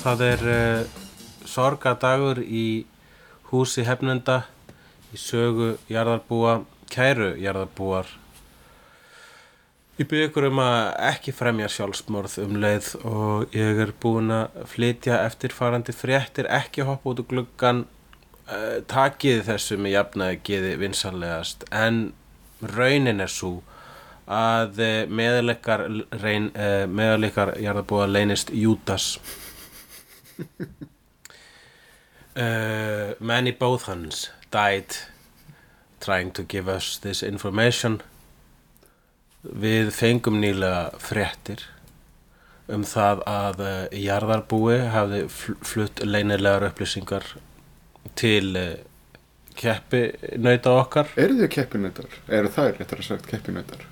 Það er uh, sorgadagur í húsi hefnenda í sögu jarðarbúa, kæru jarðarbúar. Ég byrði ykkur um að ekki fremja sjálfsmorð um leið og ég er búin að flytja eftirfarandi fréttir, ekki hoppa út úr gluggan, uh, takið þessu með jafnaði geði vinsanlegast, en raunin er svo að reyn, uh, meðalikar jarðarbúa leynist Júdas. Uh, many Bothans died trying to give us this information við fengum nýlega fréttir um það að uh, jarðarbúi hafði fl flutt leynilegar upplýsingar til uh, keppi nauta okkar Eru þið keppinautar? Eru þær, réttar að sagt, keppinautar?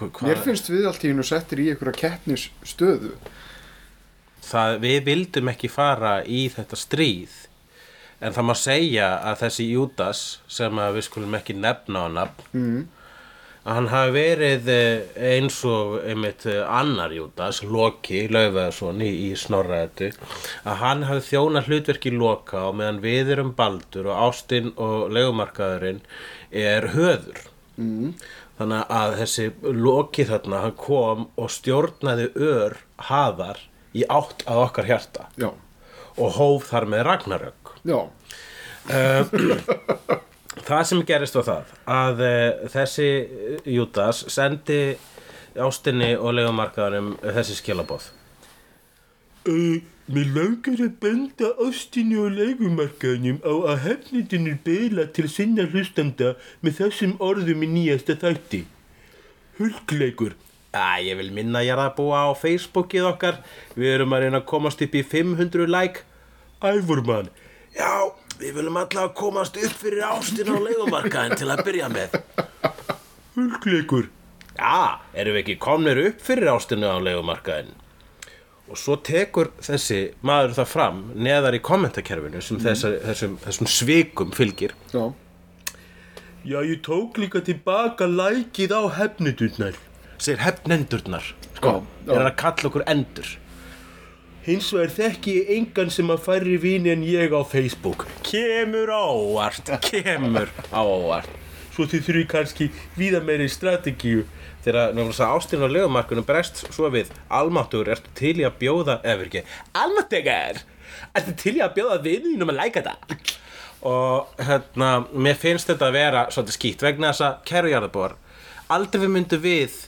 Hva, Mér finnst við allt í hennu settir í einhverja keppnisstöðu. Það, við vildum ekki fara í þetta stríð en það má segja að þessi Júdas sem við skulum ekki nefna á nafn Mm. að hann hafi verið eh, eins og einmitt eh, annar Júdas, Loki, Laufaðarsson í, í Snorraðetu að hann hafi þjóna hlutverki Loka og meðan við erum Baldur og Ástin og legumarkaðurinn er höður Mm. þannig að þessi Loki þarna hann kom og stjórnaði ör haðar í átt að okkar hjarta. Já, og hóf þar með Ragnarök. Já, það sem gerist var það að uh, þessi Júdas sendi ástinni og legumarkaðanum þessi skilabóð uh, Mér langar að benda ástinni og legumarkaðanum á að hefnindinir beila til sinna hlustanda með þessum orðum í nýjasta þætti. Hulkleikur Æ, ég vil minna ég að búa á Facebookið okkar. Við erum að reyna að komast upp í 500 like. Ævormann Já, við viljum allavega komast upp fyrir ástina á leigumarkaðin til að byrja með. Hulkleikur. Já, erum við ekki komnir upp fyrir ástina á leigumarkaðin Og svo tekur þessi maður það fram neðar í kommentakerfinu sem þessar, þessum, þessum svikum fylgir. Já. Já, ég tók líka tilbaka lækið á hefnendurnar Segir hefnendurnar Sko, já. er að kalla okkur endur. Hins vegar þekki ég engan sem að færri vini en ég á Facebook. Kemur á óvart, kemur á óvart. Svo þið þurfi kannski víða meiri strategíu. Þegar ástin á legumarkunum bregst svo við. Almáttugur, ertu til í að bjóða Ef ekki, almáttugur! Ertu til í að bjóða vininum að læka það? Og hérna, mér finnst þetta að vera svolítið skýtt vegna þess að kæru jarðabór aldrei við myndum við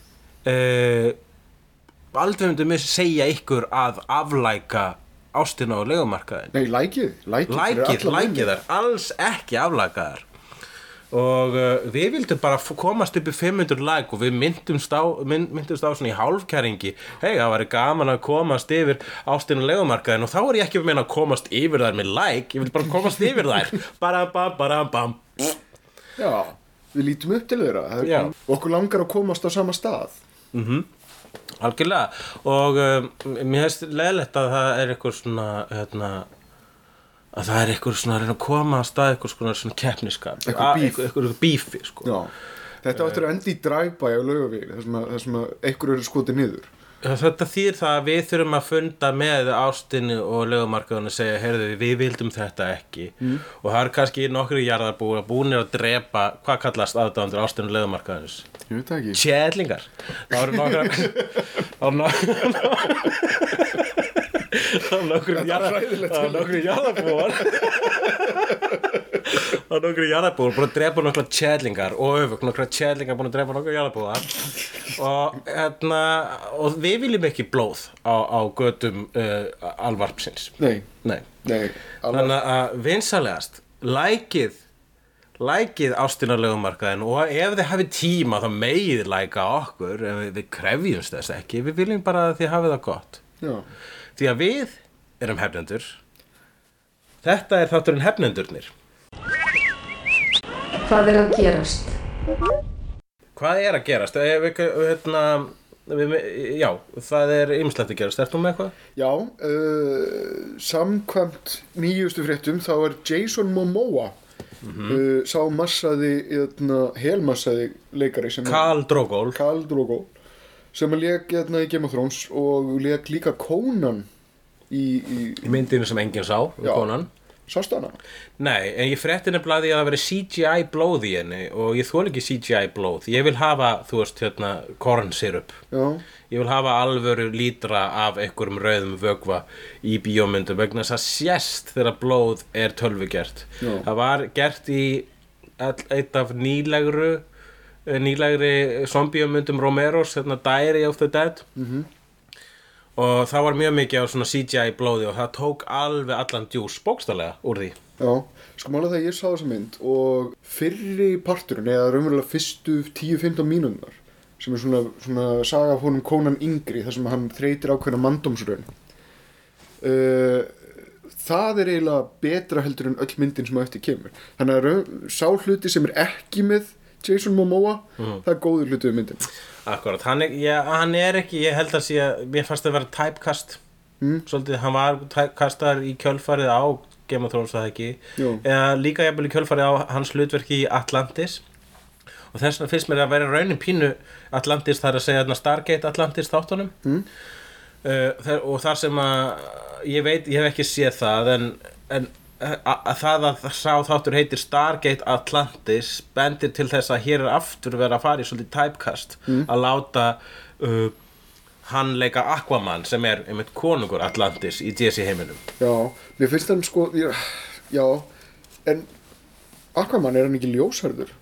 uh, aldrei við segja ykkur að aflæka ástina á legumarkaðin Nei, lækið, lækið. lækið, lækið þar, alls ekki aflækaðar og uh, við vildum bara komast upp í 500 like og við myndumst á, mynd, myndumst á svona í hálfkæringi hei, það væri gaman að komast yfir ástina legumarkaðin og þá er ég ekki að meina að komast yfir þær með like, ég vil bara komast yfir þær bara bam, bara bam Já, við lítum upp til þeirra. Okkur langar að komast á sama stað. Algjörlega. Og um, mér hefst leðilegt að það er eitthvað svona hérna, að það er eitthvað svona að reyna að koma að stað eitthvað svona, svona keppniskap Eitthvað bífi sko. Þetta áttur að endi í drive-by á laugavegi, þar sem að, að einhver eru skotið niður. Þetta þýr það að við þurfum að funda með ástinni og legumarkaðun að segja, heyrðu við vildum þetta ekki og það er kannski nokkri jarðarbúi búinir að drepa, hvað kallast aðdáðandur ástinni og legumarkaðunus? Ég veit ekki. Kjæðlingar Það eru nokkra Það eru nokkra Það eru nokkra jarða hræðilegt Það eru nokkra jarðarbúar Það eru nokkra jarðarbúar búin að drepa nokkra kjæðlingar og öfug nokkra kjæðlingar búin að drepa nokkra jarðarbúar. Og, hérna, og við viljum ekki blóð á, á gödum uh, alvarpsins. Nei, Nei. nei alveg, Þannig að vinsalegast lækið lækið ástinarlegumarkaðin og ef þið hafið tíma þá megið læka okkur. En við, við krefjumst þess ekki. Við viljum bara að þið hafið það gott. Já, því að við erum hefnendur. Þetta er þátturinn hefnendurnir Hvað er að gerast? hvað er að gerast? Ef við, hérna, við, já, það er ymslegt að gerast, ertu með eitthvað? já uh, samkvæmt nýjustu fréttum þá er Jason Momoa uh, sá massaði, eðna, helmassaði leikari sem Karl Drogol Khal Drogo sem að leik eðna, í Game of Thrones og leik líka Conan í, í í myndinu sem enginn sá, Já. konan sástu hana? Nei, en ég frétti nefnilega því að það veri CGI blóð í henni og ég þól ekki CGI blóð ég vil hafa, þú veist, hérna kornsirup Já, ég vil hafa alvöru lítra af einhverjum rauðum vögva í bíómyndum vegna þess að sést þegar blóð er tölvugert Já. það var gert í eitt af nýlegru eh, nýlegri zombiómyndum Romeros, hérna Diary of the Dead -hmm. Og það var mjög mikið á svona CGI blóði og það tók alveg allan djús bókstallega úr því. Já, sko málega þegar ég sá þessa mynd og fyrri parturinn eða raunverulega fyrstu 10-15 mínúndar sem er svona, svona saga af honum Conan yngri þar sem hann þreytir ákveðna mandómsraun uh, það er eiginlega betra heldur en öll myndin sem á eftir kemur. Þannig að sá hluti sem er ekki með Jason Momoa það er góður hluti við myndin Akkurat, hann er, ég, hann er ekki, ég held að sé að mér fannst að vera typecast. Mm. svolítið, hann var typecastar í kjölfarið á Game of Thrones það ekki? Eða líka jafnvel í kjölfarið á hans hlutverki í Atlantis. Og þess vegna finnst mér að vera raunin pínu Atlantis, það er að segja Stargate Atlantis þáttunum. Mm. uh, og þar sem að ég veit, ég hef ekki séð það en, en að, að það að sá þáttur heitir Stargate Atlantis bendir til þess að hér er aftur verið að fara í svolítið typecast að láta uh, hann leika Aquaman sem er einmitt konungur Atlantis í DC heiminum. Já, mér finnst hann sko ég, já, en Aquaman er hann ekki ljósarður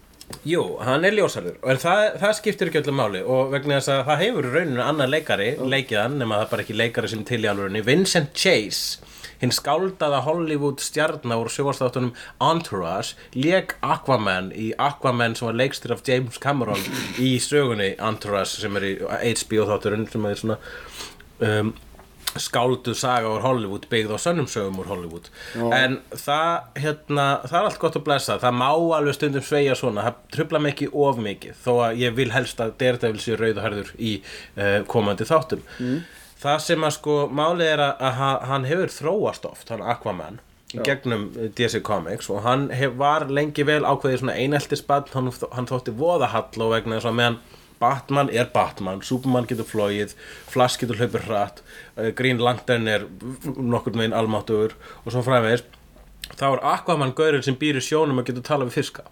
Jú, hann er ljósarður en það, það skiptir ekki öllu máli og vegna þess að það hefur rauninu annar leikari leikið hann nema það er bara ekki leikari sem til í alvörunni Vincent Chase hinn skáldaða Hollywood stjarnar úr sjóvarstáttunum Entourage leik Aquaman í Aquaman sem var leikstir af James Cameron í sögunni Entourage sem er í HBO þátturinn sem er svona um, skálduð saga úr Hollywood byggð á sönnum sögum úr Hollywood. En það, hérna, það er allt gott að blessa það má alveg stundum sveigja svona. Það trubla mig ekki of mikið þó að ég vil helst að Daredevil sé rauðahærður í uh, komandi þáttum það sem að sko málið er að, að ha- hann hefur þróast oft hann Aquaman í gegnum eh, DC Comics og hann hef, var lengi vel ákveðið svona eineltisbann hann, hann þótti voðahall og vegna þess að meðan Batman er Batman, Superman getur flóið Flash getur hlaupir hratt eh, Green Lantern er nokkurn veginn almáttugur og svo fræðveis þá er Aquaman gaurinn sem býr í sjónum og getur tala við fiska.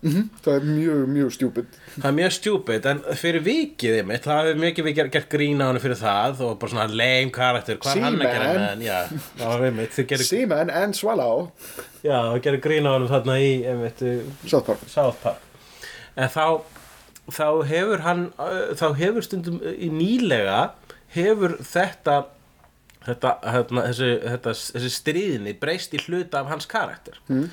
Það er mjög, mjög stjúpid það er mjög stjúpid en fyrir vikið einmitt, það hefur mikið við gert, gert grín á henni fyrir það og bara svona lame karakter hvað hann að gera með hann? Já, einmitt, gerir, Seaman and Swallow. Já, það gerir grín á hann þarna í einmitt, South Park. South Park. En þá þá hefur hann þá hefur stundum í nýlega hefur þetta þetta, hérna, þessi, þetta, þessi stríðinni breyst í hluta af hans karakter mm.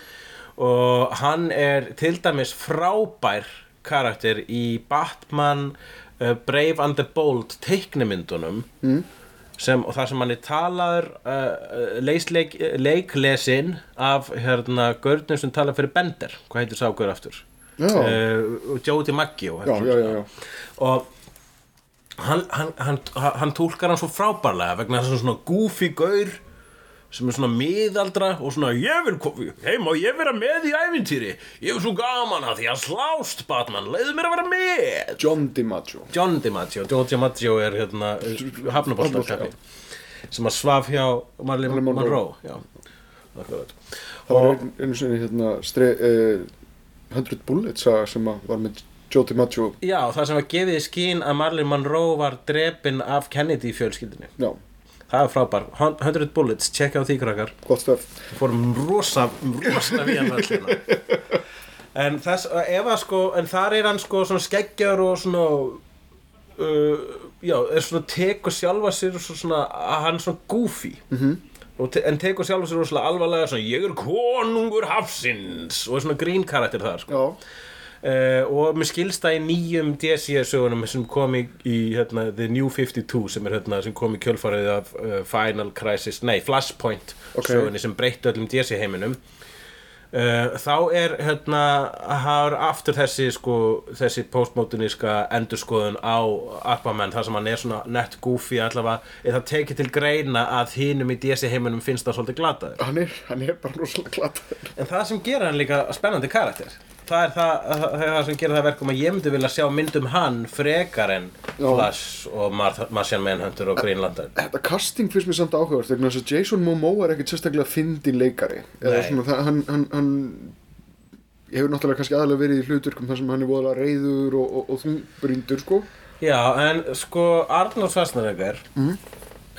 og hann er til dæmis frábær karakter í Batman uh, Brave and the Bold teiknimyndunum mm. sem, og það sem hann er talaður uh, leisleik, leiklesin af hérna Görnum sem talar fyrir Bender hvað heitir sá Gaur aftur? Uh, Jóti Maggio já, já, já, já. og hann, hann, hann, hann túlkar hann svo frábærlega vegna þess að svona goofy gaur sem er svona miðaldra og svona ég vil, hei má ég vera með í ævintýri? Ég er svo gaman að því að slást Batman, leiðu mér að vera með. John DiMaggio. John DiMaggio, John DiMaggio er hérna hafnaboltakappi sem að svaf hjá Marilyn Monroe. Það var einu, sinni hérna stre, uh, 100 Bullets saga sem var með Joe DiMaggio Já, það sem var gefið í skín að Marilyn Monroe var drepin af Kennedy fjölskyldinni já, Það er frábær, 100 bullets, tjekka á því krakkar. Gott stöf. Fórum rosa, rosa við hann öllina En þess, ef að sko, en þar er hann sko svona skeggjar og svona uh, já, er svona tekur sjálfa sér svo svona, að hann er svona goofy. -hmm. te en tekur sjálfa sér rosalega alvarlega svona, ég er konungur hafsins og er svona grín karakter þar sko. Já, Uh, og mér skilst það í nýjum DC-sögunum sem kom í, í hérna, The New 52 sem, er, hérna, sem kom í kjölfarið af uh, Final Crisis, nei Flashpoint Ok. sögunni sem breytti öllum DC-heiminum uh, þá er hérna har aftur þessi sko, þessi postmoderníska endurskoðun á Aquaman þar sem hann er svona nett goofy allavega, er það tekið til greina að hinum í DC-heiminum finnst það svolítið glataður hann er, hann er bara rosalega glataður. En það sem gera hann líka spennandi karakter Það er það, það, er það sem gera það verkum að ég myndi vilja sjá myndum hann frekar en Já. Flash og Mar Martian Manhunter og Green Lantern Þetta casting finnst mér samt áhugavert vegna þess að Jason Momoa er ekkert sérstaklega fyndin leikari eða Nei. svona það, hann, hann, hann hefur náttúrulega kannski aðalega verið í hluturkum þar sem hann er voðalega reyður og, og, og þungbríndur sko Já, en sko Arnold Schwarzenegger mm.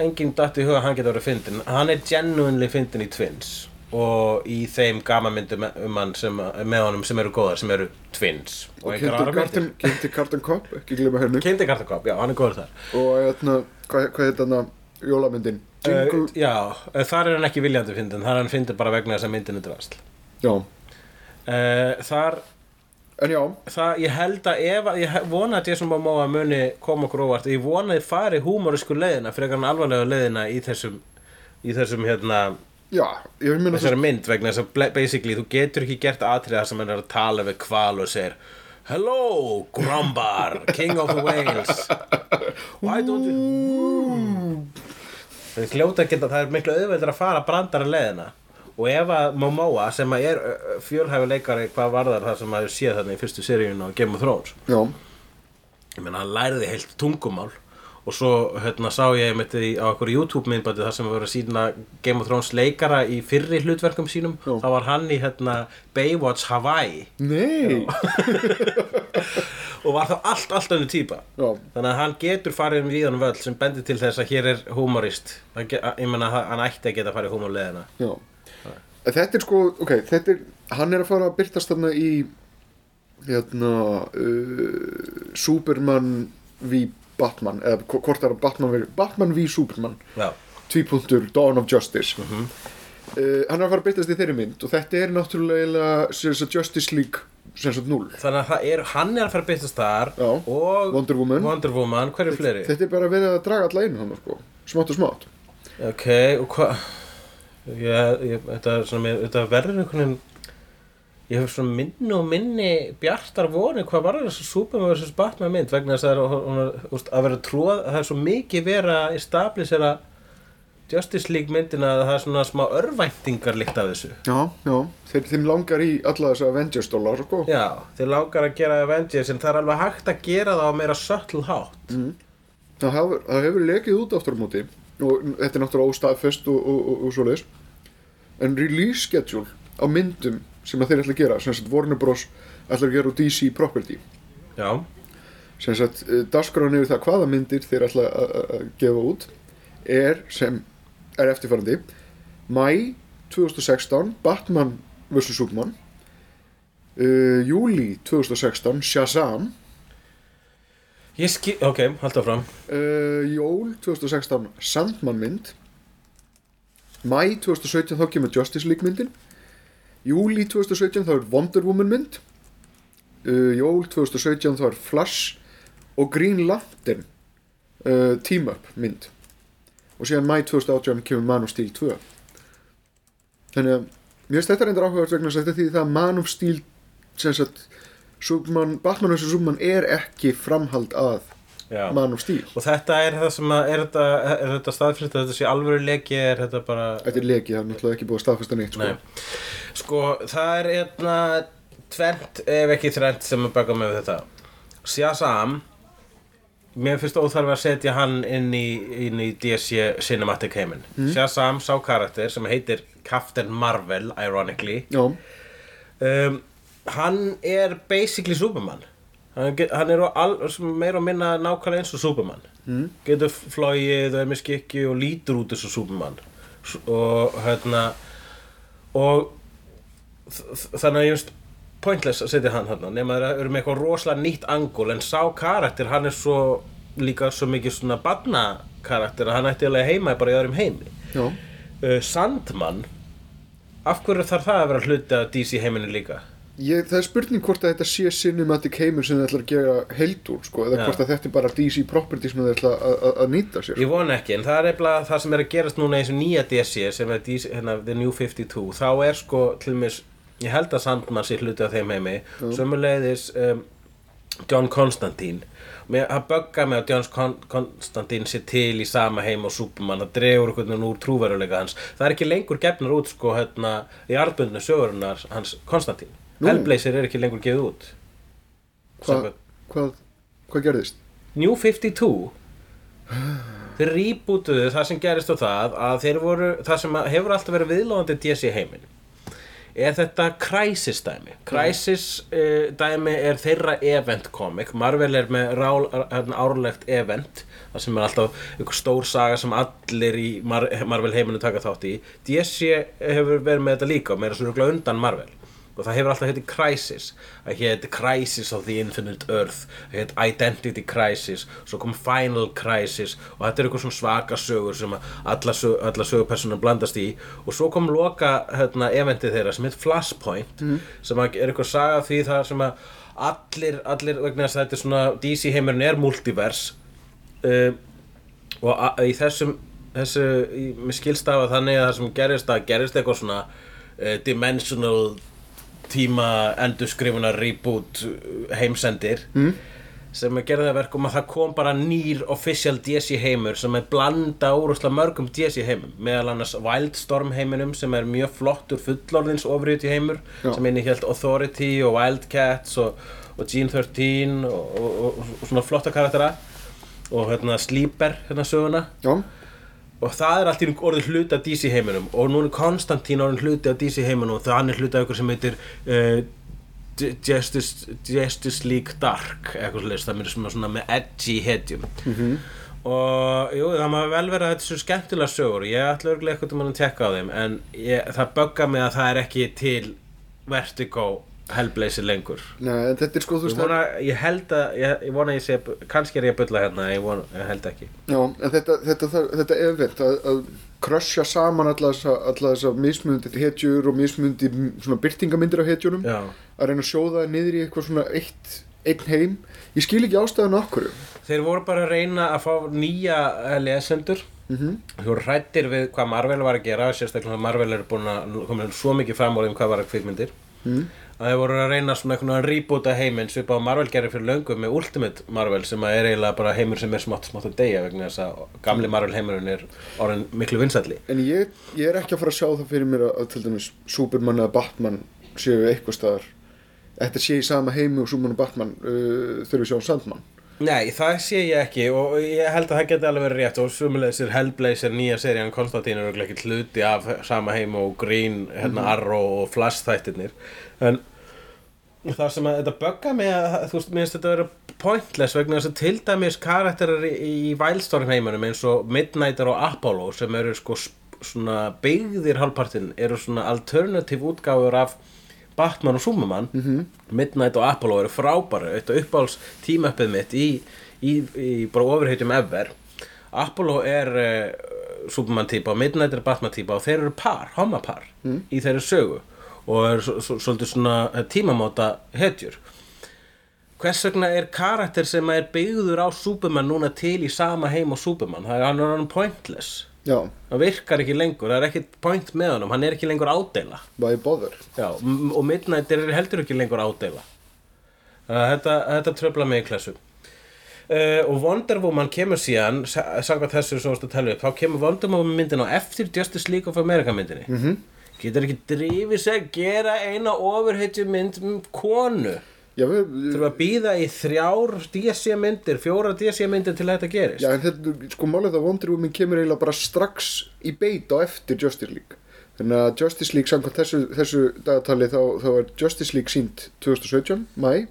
enginn datt í huga að hann geta verið fyndin hann er genuinely fyndin í Twins og í þeim gamamyndum um hann sem, með honum sem eru góðar sem eru Twins. Og, og. Kynnti Carton Cop, ekki glemma henni Kynnti Kartakop, já, hann er góður þar. Og hérna, hvað, hvað heit hann jólamyndin? Jingle, uh, Já, uh, þar er hann ekki viljandi fyndin þar er hann fyndin bara vegna þess að myndin er drasl. Já, uh, Þar en já. það, ég held að ef að, ég vona að Jason Momoa muni koma okkur óvart, ég vona að þið fari húmorísku leiðina, frekar en alvarlega leiðina í þessum, í þessum hérna, ég þessari mynd vegna þess að basically þú getur ekki gert atriða sem er að tala við kval og segir Hello, Grumbar, King of the Whales Why don't you Það er hljóta að geta, það er miklu auðveldur að fara brandara leiðina. Og ef að Momoa sem að er fjölhæfi leikari hvað varðar það sem maður séð þarna í fyrstu seríun á Game of Thrones. Já, ég meina hann læriði heilt tungumál og svo hérna sá ég mitt í, á okkur YouTube myndbæti þar sem við voru að sína Game of Thrones leikara í fyrri hlutverkum sínum. Já. þá var hann í hérna Baywatch Hawaii. Nei. Og var þá allt, allt önnur típa. Já, þannig að hann getur farið um víðanum völl sem bendir til þess að hér er humorist ég meina hann ætti að geta farið humorleðina já. En þetta er sko, ok, þetta er hann er að fara að byrtast þarna í hérna uh, Superman v Batman eða hvo- hvort það er Batman v Batman v Superman. Já, tvípunktur Dawn of Justice. Uh, hann er að fara að byrtast í þeirri mynd og þetta er náttúrulega Justice League sem sagt 0 þannig að er, hann er að fara að byrtast þar Já. og Wonder Woman. Wonder Woman, hver er fleiri? þetta er bara verið að draga alla einu hann sko, smátt og smátt. Ok, og hvað þetta, þetta verður einhvern veginn ég hef svona minni og minni bjartar voni hvað var þessu Superman vs. Batman mynd vegna þess að það hún úst, að vera tróð það er svo mikið vera í stablisera Justice League myndina að það er svona smá örvæntingar líkt af þessu já, já, þeir, þeim langar í alla þessa Avengers dólar sko. Já, þeir langar að gera Avengers en það er alveg hægt að gera það á meira subtle hátt það, hefur, það hefur lekið út aftur á móti og þetta er náttúrulega óstaðfest og, og, og, og svoleiðis en release schedule á myndum sem þeir ætla að gera sem sagt Warner Bros. ætla að gera úr DC Property. Já, sem sagt uh, dagskráin yfir það hvaða myndir þeir ætla að- gefa út er sem er eftirfarandi. Mæ 2016 Batman vs. Superman. Uh, júli 2016 Shazam. Ég skil, ok, halda fram uh, jól 2016 Sandman mynd. Mæ 2017 þá kemur Justice League myndin júli 2017 þá er Wonder Woman mynd. Uh, jól 2017 þá er Flash og Green Lantern uh, Team Up mynd. Og síðan mæ 2018 kemur Man of Steel 2 þannig að mér finnst þetta reyndar áhugavert vegna þetta því það að Man of Steel sem sagt Batman vs. Superman er ekki framhald að Já. Man of Steel Og þetta er það sem að, er þetta, er þetta staðfyrst að þetta sé alvöru leki, er þetta bara... Þetta er leki, það er náttúrulega ekki búið að staðfesta neitt sko. Nei. Sko, það er einna tvent, ef ekki þrent sem að baka með þetta. Shazam, mér finnst óþarfi að setja hann inn í, inn í DC Cinematic heiminn. Shazam sá karakter sem heitir Captain Marvel, ironically. Já, Um, hann er basically Superman. Hann, er al, meira og minna nákvæmlega eins og Superman. Mm. Getur flóið og er með skikki og lítur út eins og Superman. Og hérna, og þannig að ég veist pointless að setja hann hann nema það eru með eitthvað rosalega nýtt angul en sá karakter hann er svo líka svo mikið svona barnakarakter að hann ætti alveg heima bara í öðrum heimi uh, Sandman af hverju þarf það að vera hluti af DC heiminu líka ég, það er spurning hvort að þetta sé cinematic heimur sem þið ætlar að gera heildur, sko, eða Já. hvort að þetta er bara DC property sem þið ætla að- að að nýta sér. Ég vona ekki, en það er eitthvað það sem er að gerast núna í þessu nýja DC sem er DC, hérna, The New 52 þá er sko til mis ég held að Sandman sé hluti af þeim heimi sömuleiðis um, John Constantine það böggar mig að John Con Constantine sé til í sama heim og Superman það dregur einhvern veginn úr trúveruleika hans það er ekki lengur gefnar út sko hérna, í arbundinu sögurinnar hans Constantine. Hellblazer er ekki lengur gefið út. Hvað, hvað, hvað gerðist? New 52 þeir rebootuðu það sem gerist á það að þeir voru, það sem hefur alltaf verið viðlóðandi DC heiminn er þetta Crisis dæmi. Crisis uh, dæmi er þeirra event comic. Marvel er með rál, hérna, árlegt event það sem er alltaf einhver stór saga sem allir í Mar Marvel heiminu taka þátt í. DC hefur verið með þetta líka og meira svo rúglega undan Marvel og það hefur alltaf heitið Crisis. Að héti Crisis of the Infinite Earth. Að héti Identity Crisis. Svo kom Final Crisis. Og þetta er eitthvað svona svaka sögur sem alla, sög, alla sögupersonar blandast í. Og svo kom loka hérna, eventið þeirra sem heit Flashpoint sem að er eitthvað saga því það sem að allir, allir vegna þess að þetta er svona DC heimurinn er multivers uh, og a- í þessum þessu, í, mér skilst af að þannig að það sem gerist að gerist eitthvað svona uh, dimensional tíma endurskrifuna reboot uh, heimsendir mm. sem gera það að verkum að það kom bara nýr official DC heimur sem er blanda úrúslega mörgum DC heimum meðal annars Wildstorm heiminum sem er mjög flottur fullorðins ofriðt heimur Já. sem innihjalt Authority og Wildcats og, og Gene 13 og, og, og, og svona flotta karaktera og hérna Sleeper hérna söguna Já, og það er allt í einu orðið hluti af DC heiminum. Og nú er Konstantín orðin hluti af DC heiminum. Og það er hluti af ykkur sem heitir uh, Justice, Justice League Dark eitthvað svolítið, það er svona, með edgy hetjum. Og jú, það má vel vera þetta svo skemmtilega sögur. Ég ætla örgulega eitthvað um að tekka á þeim. En ég, það böggar mig að það er ekki til Vertigo Hellblazer lengur Nei, þetta er sko, þú ég, veist, vona, ég held að ég, ég vona að ég sé, kannski er ég að bulla hérna ég, vona, ég held ekki já, en þetta, þetta, þetta, þetta event að, að krössja saman alla þessa, alla þessa mismundi hetjur og mismundi svona byrtingamyndir af hetjunum Já. að reyna að sjóða niður í eitthvað svona eitt, einn heim ég skil ekki ástæðan okkur Þeir voru bara að reyna að fá nýja eh, lesendur mm -hmm. Voru hrættir við hvað Marvel var að gera Sérstaklega að Marvel er búin að koma svo mikið fram úr um hvað var að kvikmyndir mm. Að þeir voru að reyna svona einhvern veginn reboota heiminn svipað á Marvel gerir fyrir löngu með Ultimate Marvel sem að er eiginlega bara heimur sem er smátt smátt að deyja vegna þess að gamli Marvel heimurinn er orðin miklu vinsælli. En ég, ég er ekki að fara að sjá það fyrir mér að, að til dæmis Superman eða Batman séu eitthvað staðar. Þetta sé í sama heimi og Superman og Batman uh, þurfum við sjá Sandman Nei, það sé ég ekki og ég held að það geti alveg verið rétt og sumulegis er Hellblazer nýja serían Konstantín er ekki hluti af sama heim og Green, hérna Arrow og Flash þættirnir en það sem að þetta bögga mig að þú veist, mér finnst þetta að vera pointless vegna þess að til dæmis karakterar í, í Wildstorm heiminum eins og Midnighter og Apollo sem eru sko svona byggðir hálfpartinn eru svona alternative útgáfur af Batman og Superman -hmm. Midnight og Apollo eru frábæri þetta uppáhalds tímappið mitt í, í, í bara ofurheitjum ever. Apollo er uh, Superman típa og Midnight er Batman típa og þeir eru par, homapar í þeirri sögu og er svo, svo, svolítið svona eh, tímamóta hetjur. Hvers vegna er karakter sem er byggður á Superman núna til í sama heim og Superman? Það er hann pointless já, það virkar ekki lengur, það er ekkit point með honum hann er ekki lengur ádeila. Why bother? Já, m- og Midnight er heldur ekki lengur ádeila. Uh, þetta, þetta tröfla mig í klassu uh, og Wonder Woman kemur síðan sa- samkvæmt þessu svo varstu að tala upp þá kemur Wonder Woman myndin á eftir Justice League of America myndinni. Mhm. -hmm. getur ekki drifið sig að gera eina ofurheitju mynd um konu já, við, þurfa að býða í þrjár DC myndir, fjóra DC myndir til þetta gerist. Já, en þetta, sko málið það Wonder Woman kemur eiginlega bara strax í beit á eftir Justice League. Þannig að Justice League samkvæmt þessu, þessu dagatali þá, þá er Justice League sínt 2017, mæ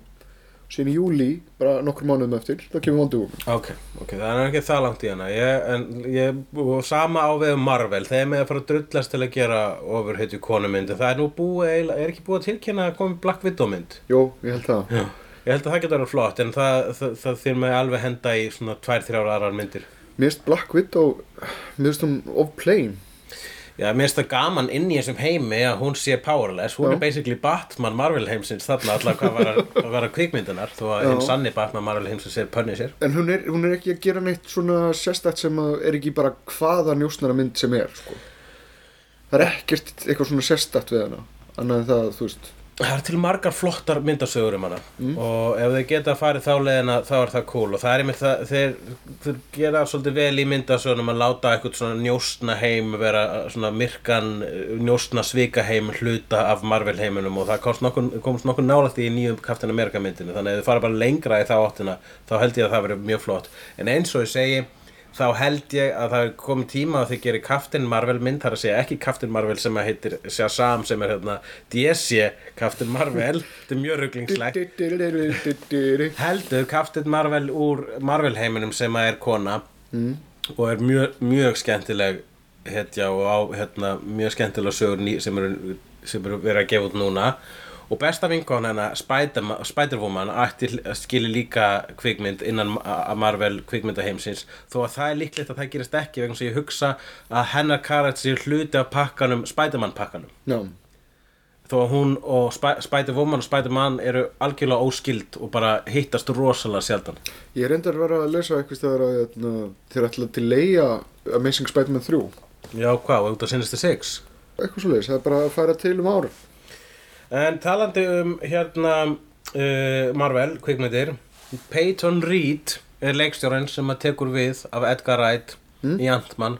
síðan í júli, bara nokkur mánuðum eftir þá kemur Wonder Woman. Ok, ok, það er ekki það langt í hana. Ég, en ég, og sama á við Marvel þeir með að fara að drullast til að gera ofurheitju konumynd, það er nú búið er ekki búið að tilkynna að komi Black Widow mynd? Jó, ég held það. Já. Ég held að það getur verið flott en það, það, það þýr mig alveg henda í svona tvær, þrjár aðrar myndir. Mér finnst Black Widow, mér finnst hún of plain Já, mér finnst það gaman inn í þessum heimi að hún sé powerless, hún Já. er basically Batman Marvel heimsins þarna allar hvað var að, að kvikmyndunar þó að hinn sanni Batman Marvel heimsins er Punisher En hún er, hún er ekki að gera neitt svona sérstætt sem að er ekki bara hvaða njósnara mynd sem er sko. Það er ekkert eitthvað svona sérstætt við hana annað en það, þú veist Það er til margar flottar myndasögur um hana. Mm. og ef þeir geta farið þá leiðina þá er það cool. Og það er einmitt það þeir, þeir gera svolítið vel í myndasögunum að láta eitthvað svona njóstna heim vera svona myrkan njóstna svika heim hluta af Marvel heiminum. Og það komst nokkur, komst nokkur nálægt í nýjum Captain America myndinu þannig að ef þið fara bara lengra í þá áttina þá held ég að það verið mjög flott. En eins og ég segi þá held ég að það er komið tíma að þið gerir Captain Marvel mynd, þar að segja ekki Captain Marvel sem að heitir Shazam sem er hérna DC Captain Marvel. Þetta er mjög rugglingslegt heldur Captain Marvel úr Marvel heiminum sem að er kona Mm. og er mjög, mjög skemmtileg hetja og á hérna, mjög skemmtilega sögur sem eru verið að gefa út núna og besta vinkon Spider- Spider-Woman ætti skili líka kvikmynd innan Ma- Marvel kvikmyndaheimsins. Þó að það er líklegt að það gerist ekki vegna sem ég hugsa að hennar karat sér hluti af pakkanum Spider-Man pakkanum. Já, þó að hún og Sp Spider-Woman og Spider-Man eru algjörlega óskild og bara hittast rosalega sjaldan. Ég reyndar að vera að lesa eitthvað staðar að hérna, þeir ætla til leia Amazing Spider-Man 3 Já, hvað, út á Sinister Six? Eitthvað svo það er bara að færa til um ára En talandi um hérna uh, Marvel, kvikmyndir Peyton Reed er leikstjórinn sem að tekur við af Edgar Wright í Ant-Man.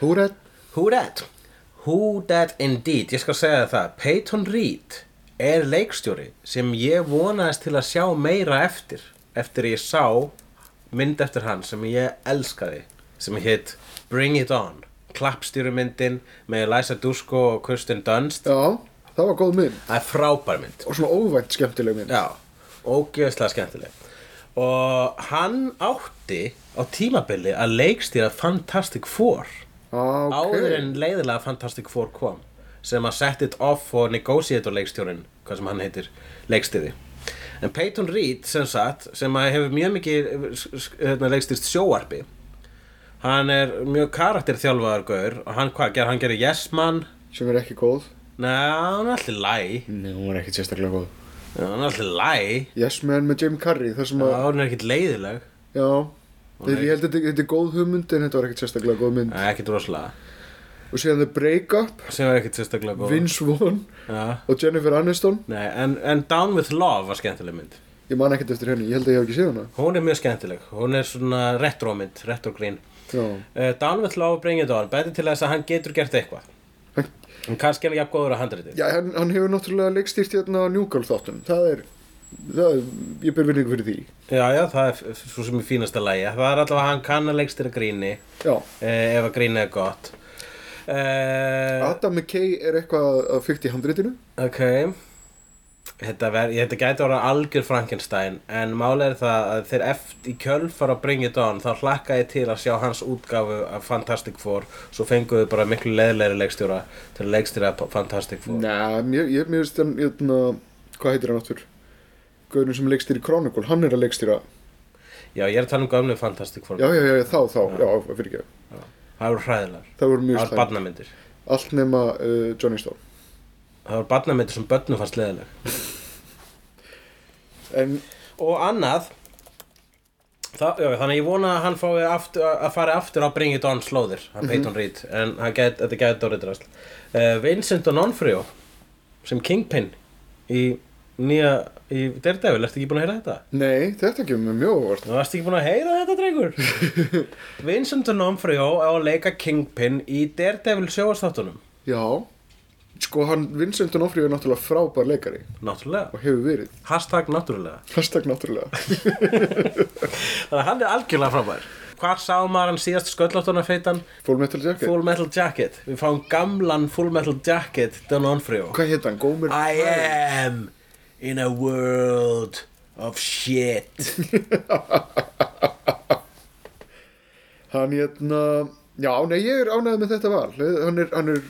Who that? Who that? Who that indeed? Ég skal segja það. Peyton Reed er leikstjóri sem ég vonaðist til að sjá meira eftir eftir ég sá mynd eftir hann sem ég elskaði sem heit Bring It On. Klappstjórumyndin með Eliza Dusko og Kirsten Dunst. Já, það var góð mynd. Það er frábær mynd. Og svona óvænt skemmtileg mynd. Já, ógeðslega skemmtileg. Og hann átti á tímabili að leikstýra Fantastic Four. Ah, ok. Áður en leiðilega Fantastic Four kom Sem að set it off og negotiator leikstjórin Hvað sem hann heitir leikstýri En Peyton Reed sem sagt Sem að hefur mjög mikið hérna, leikstýrst sjóarpi Hann er mjög karakterþjálfaðar gaur Og hann hvað, ger, hann gerir Yes Man. Sem er ekki góð Nei, hann er allir læ Nei, hún var ekki sérstaklega góð. Hann er allir læ Yes Man með Jim Carrey þar sem Já, að, hann er ekkert leiðileg. Já. Þegar ég held að þetta, er góð hugmynd en þetta var ekkert sérstaklega góð mynd. Nei, ekkert rosalega. Og síðan The Breakup, sem var ekkert sérstaklega góð. Vince Vaughn. Já. og Jennifer Aniston. Nei, en, en Down with Love var skemmtileg mynd. Ég man ekkert eftir henni, ég held að ég hef ekki séð hana. Hún er mjög skemmtileg, hún er svona retro mynd, retro grín. Já, uh, Down with Love, Bring It On, betur til þess að hann getur gert eitthvað En kannski er hann jafn góður að handriti já hann, hann hefur náttúrulega leikstýrt hérna á þáttunum. Það er, það er ég ber vinningu fyrir því. Já, já, það er svo sem er fínasta lægi Það er allavega að hann kann að leikstýra gríni já, uh, ef að gríni er gott. Uh, Adam McKay er eitthvað að fyrkt í handritinu. Ok Þetta, þetta gæti ára algjör Frankenstein en málega er það að þeir eftir í kjölfar að Bring It On þá hlakka ég til að sjá hans útgáfu af Fantastic Four. Svo fenguðu bara miklu leðilegri leikstjóra til að leikstjóra Fantastic Four. Nei, mér, veist hann hérna, hvað heitir hann áttur Gauðurinn sem leikstýri Chronicle, hann er að leikstýra. Já, ég er að tala um gömlu Fantastic Four. Já, já, já, þá, þá, já, fyrir ekki. Það voru hræðilegar. Það voru Það mjög slæm allt nema uh, Johnny Storm Það voru barnamyndir sem börnum fannst leðileg en Og annað Það, já, þannig ég vona að hann fái aftur, að fara aftur á Bring It On slóðir. Hann Peyton Reed, en get, þetta gæti orðið drasl. Uh, Vincent D'Onofrio sem Kingpin í nýja, í Daredevil, ertu ekki búin að heyra þetta? nei, þetta kemur mér mjög óvart. Þú varst ekki búin að heyra þetta, drengur? Vincent D'Onofrio á að leika Kingpin í Daredevil sjóastáttunum já, sko hann Vincent D'Onofrio er náttúrulega frábær leikari. Náttúrulega, og hefur verið. Hashtag náttúrulega. Hashtag náttúrulega. Þannig að hann er algjörlega frábær. Hvar sá maður hann síðast sköllóttuna feitan? Full Metal Jacket. Full Metal Jacket. Við fáum gamlan Full Metal Jacket D'Onofrio. Hvað heit hann, Gómir I am in a world of shit. Hann hérna já, nei, ég er ánægð með þetta val. Hann er, hann er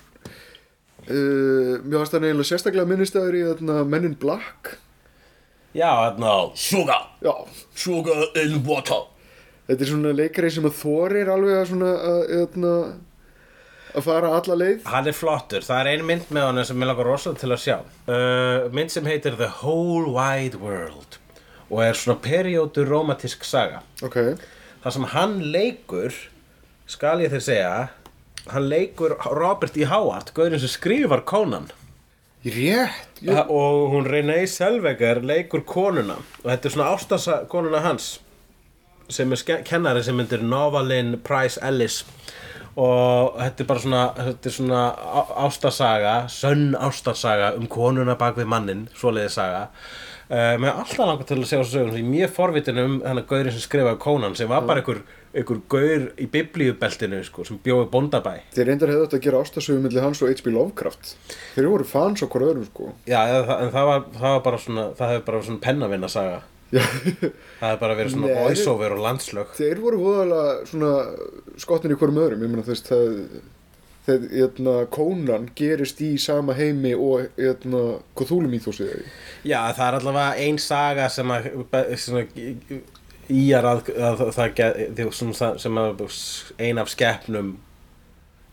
uh, mjög hans hann eiginlega sérstaklega minnistæður í hérna, Men in Black Já, hérna, sugar, Já, sugar in water. þetta er svona leikari sem að þorir alveg að svona að, að, fara alla leið Hann er flottur, það er ein mynd með honum sem ég langar rosalega til að sjá. Uh, mynd sem heitir The Whole Wide World og er svona periódu romantísk saga. Ok, Það sem hann leikur, skal ég þér segja, hann leikur Robert E. Howard, gauðin sem skrifar Conan. rétt Ja. og hún Renee Selvegar leikur konuna og þetta er svona ástasa konuna hans sem er kennari sem myndir Novalyn Price Ellis og þetta er bara svona, þetta er svona ástasaga, sönn ástasaga um konuna bak við mannin svoleiði saga uh, mér er alltaf langar til að segja þessu sögum ég er mjög forvitin um hennar gaurin sem skrifaði Conan sem var bara einhver, einhver gaur í biblíubeltinu sko, sem bjóði bóndabæ Þeir reyndar hefðu þetta að gera ástasögum milli hans og H.P. Lovecraft. Þeir voru fans hvort öðrum sko. Já, en það var, það var bara svona það hefur bara svona pennavinna saga Það hefur bara verið svona voiceover og landslög. þeir voru voðalega svona skottin í hverjum öðrum. Ég meina þú veist það Þegar hérna, Conan gerist í sama heimi og hérna, Cthulhu mýþósið Já, það er allavega ein saga sem að svona, íjar að, að það get, sem að ein af skeppnum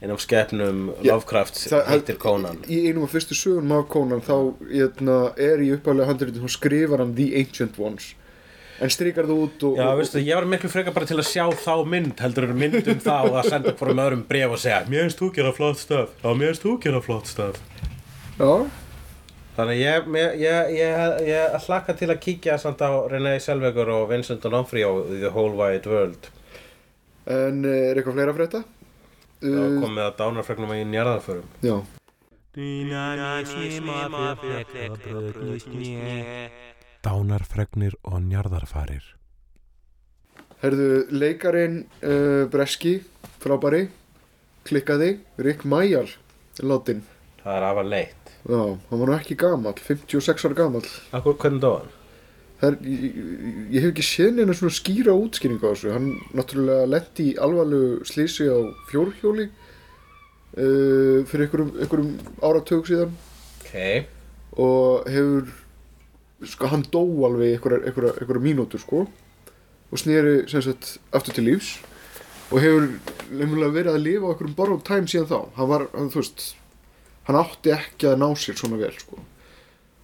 ein af skeppnum Lovecraft heitir Conan. Í einum af fyrstu sögunum af Conan þá hérna, er í upphæflega handritin hún skrifar hann The Ancient Ones. En strikar það út og, Já, og, veistu, ég var miklu frekar bara til að sjá þá mynd heldur en mynd um það og að senda hvorum öðrum bref og segja Mér finnst þú gera flott stöf Já, mér finnst þú gera flott stöf Já, Þannig að ég, ég, ég, ég, ég hlakka til að kíkja samt á René Selvegur og Vincent D'Onofrio í The Whole Wide World. En eh, er eitthvað fleira að frétta? Það Uh, komið að dánarfregnum í njarðarförum. Já, Dánarfregnir og njarðarfarir. Herðu leikarin uh, Breski, frábæri. Klikkaði, Rick er látin, Það er afar leitt já, hann var nú ekki gamall 56 ára gamall. Akkur hvernig dóðan? Það er, ég, ég- hef ekki séð neina svona skýra útskýringu á þessu. Hann náttúrulega lendi í alvarlegu slísi á fjórhjóli uh, fyrir einhverjum, einhverjum áratug síðan. Ok. Og hefur sko hann dó alveg einhverjar mínútur sko. Og sneri sem sagt aftur til lífs. Og hefur nefnilega verið að lifa á einhverjum borrowed time síðan þá. Hann var, hann, þú veist hann átti ekki að ná sér svona vel sko.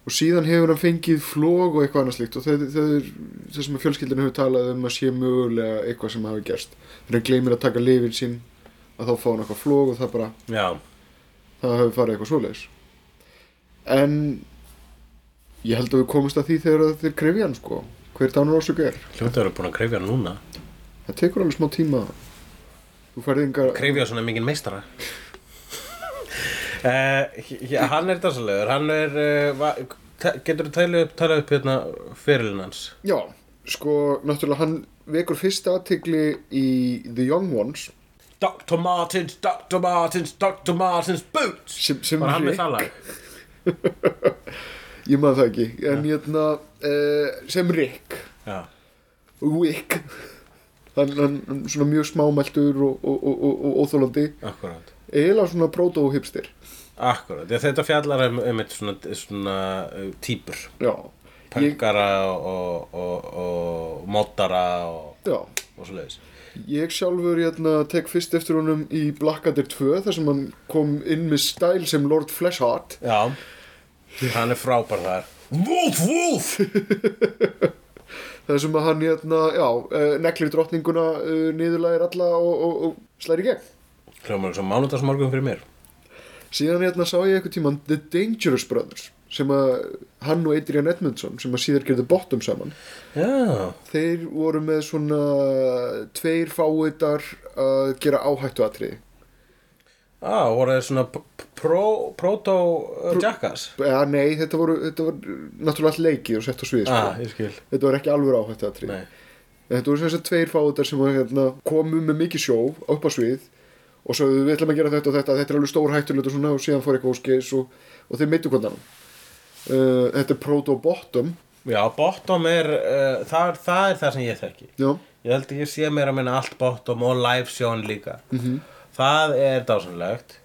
Og síðan hefur hann fengið flog og eitthvað annað slíkt og það, það er það sem fjölskyldinu hefur talað um að sé mögulega eitthvað sem hafi gerst. Þegar hann gleymir að taka lifin sín að þá fá hann eitthvað flog og það bara Já. það hafi farið eitthvað svoleiðis. En ég held að við komumst að því þegar þeir krefja hann sko. Hver dánur ásöku er Hljóttu eru búin að krefja hann núna. Það tekur alveg smá tíma. Krefja svona mikið meistara uh, Hann er dansalegur. Hann er uh, Getur þú talað upp, talað upp hérna fyrirlin hans? Já, sko, náttúrulega hann vekur fyrsta aðtegli í The Young Ones. Dr. Martins, Dr. Martins, Dr. Martins boots! Sem, sem Var hann með Rick- það lag? ég maður það ekki. En hérna, uh, sem Rick. Já. Wick hann, hann svona mjög smámæltur og, og, og, og, og óþólandi Akkurát eiginlega svona proto-hipster að þetta fjallar um, um eitt svona, svona uh, típur já, ég, Pöngara og, og, og, og moddara og, og svo leiðis Ég sjálfur hérna, tek fyrst eftir honum í Blackadder 2 þar sem hann kom inn með stæl sem Lord Fleshheart. Já. Hann er frábær þar. Wolf, Wolf! Þar sem hann hérna, já, uh, neglir drottninguna uh, niðurlægir alla og, og, og slæri gegn. Hljómar sem mánudagsmorgun fyrir mér. Síðan hérna sá ég eitthvað tíman The Dangerous Brothers sem að hann og Adrian Edmondson sem að síðar gerði bottom saman. Já. Þeir voru með svona tveir fáiðar að gera áhættu atriði Á, voru þeir svona p- p- pro, proto uh, jackass? Ja, nei, þetta voru, þetta var náttúrulega allt leikið og sett á svið sko. Ah, skil. Þetta var ekki alveg áhættu atriði Nei. Þetta voru sagt tveir fáutar sem var, hérna, komu með mikið sjó upp á svið og svo við ætlum að gera þetta og þetta, þetta er alveg stór hættulegt og svona og síðan fór eitthvað óskeis og, og þeir meittu hvernig. Uh, þetta er proto-bottom, Já, bottom er, uh, það, er- það er það sem ég þekki. Já, Ég held að ég sé meira að minna allt bottom og live sjón líka. -hmm. Það er dásanlegt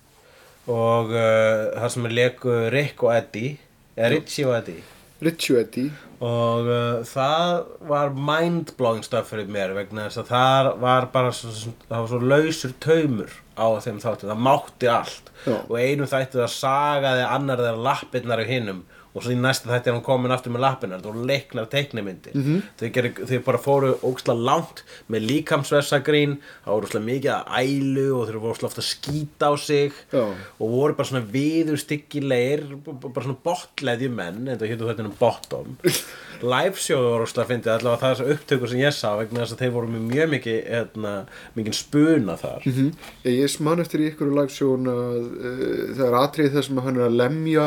Og uh, það sem er leku Rick og Eddie Eða Richie og Eddie. Richie og Eddie. Og uh, það var mind-blowing stuff fyrir mér vegna þess að það var bara svo, svo, það var svo lausur taumur á þeim þáttum, það mátti allt Já. og einum þætti það sagaði annar þeirra lappirnar af hinnum og svo í næsta þætti er hann komin aftur með lappirnar og leiknar teiknimyndi mm -hmm. þau, bara fóru óksla langt með líkamsvessagrín það voru óksla mikið að ælu og þau voru óksla ofta að skýta á sig Já. og voru bara svona viður styggilegir bara svona botleðju menn en það hétu þetta um bottom live show voru óksla að fyndi allavega það er þessu upptökur sem ég sá vegna þess að þeir voru með mjög mikið hérna, mikið spuna þar mm Ég man eftir í ykkur lagsjón að uh, það er atrið þar sem hann er að lemja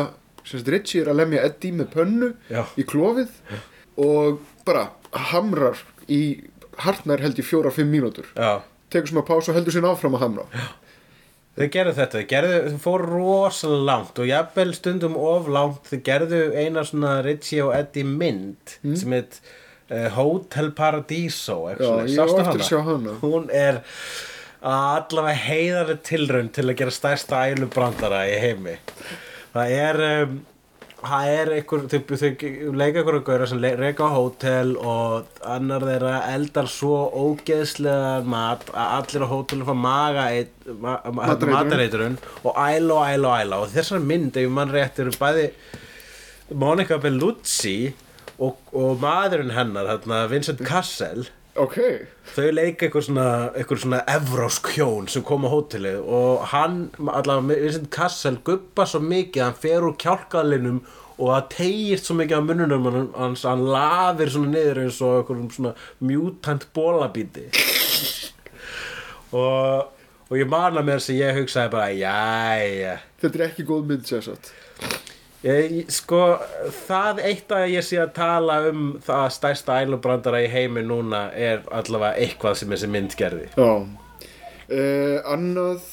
sem sagt Richie er að lemja Eddie með pönnu Já. í klófið og bara hamrar í hartnær held í fjóra-fimm mínútur Já. tekur smá pás og heldur sinna áfram að hamra Þau gerðu þetta, þau gerðu, þau fóru rosalega langt og jafnvel stundum of langt, þau gerðu eina svona Richie og Eddie mynd sem heit uh, Hotel Paradiso, Já, á Sástu að sjá hana. Hún er allavega heiðarlega tilraun til að gera stærsta ælubrandara í heimi. Það er, um, það er einhver, þau, þau leika einhverju gaura sem reka á hótel og annar þeirra eldar svo ógeðslega mat að allir á hótelum fá maga ma, ma, matareitrun. og æla og æla og æla. Og þessar mynd, ef mann rétt, eru bæði Monica Bellucci og, og maðurinn hennar, Vincent Cassel Ok, þau leika eitthvað svona, eitthvað svona evrósk hjón sem kom á hótelið og hann, allavega Vincent Cassel gubba svo mikið, að hann fer úr kjálkalinum og það tegist svo mikið á munnunum hann- hans, hann lafir svona niður eins og eitthvað svona mutant bólabíti og, og ég man að mér sem ég hugsaði bara, jæja. Þetta er ekki góð mynd sér satt Ég, sko, það eitt að ég sé að tala um það stærsta ælubrandara í heimi núna er allavega eitthvað sem þessi mynd gerði. Já. Uh, Annað,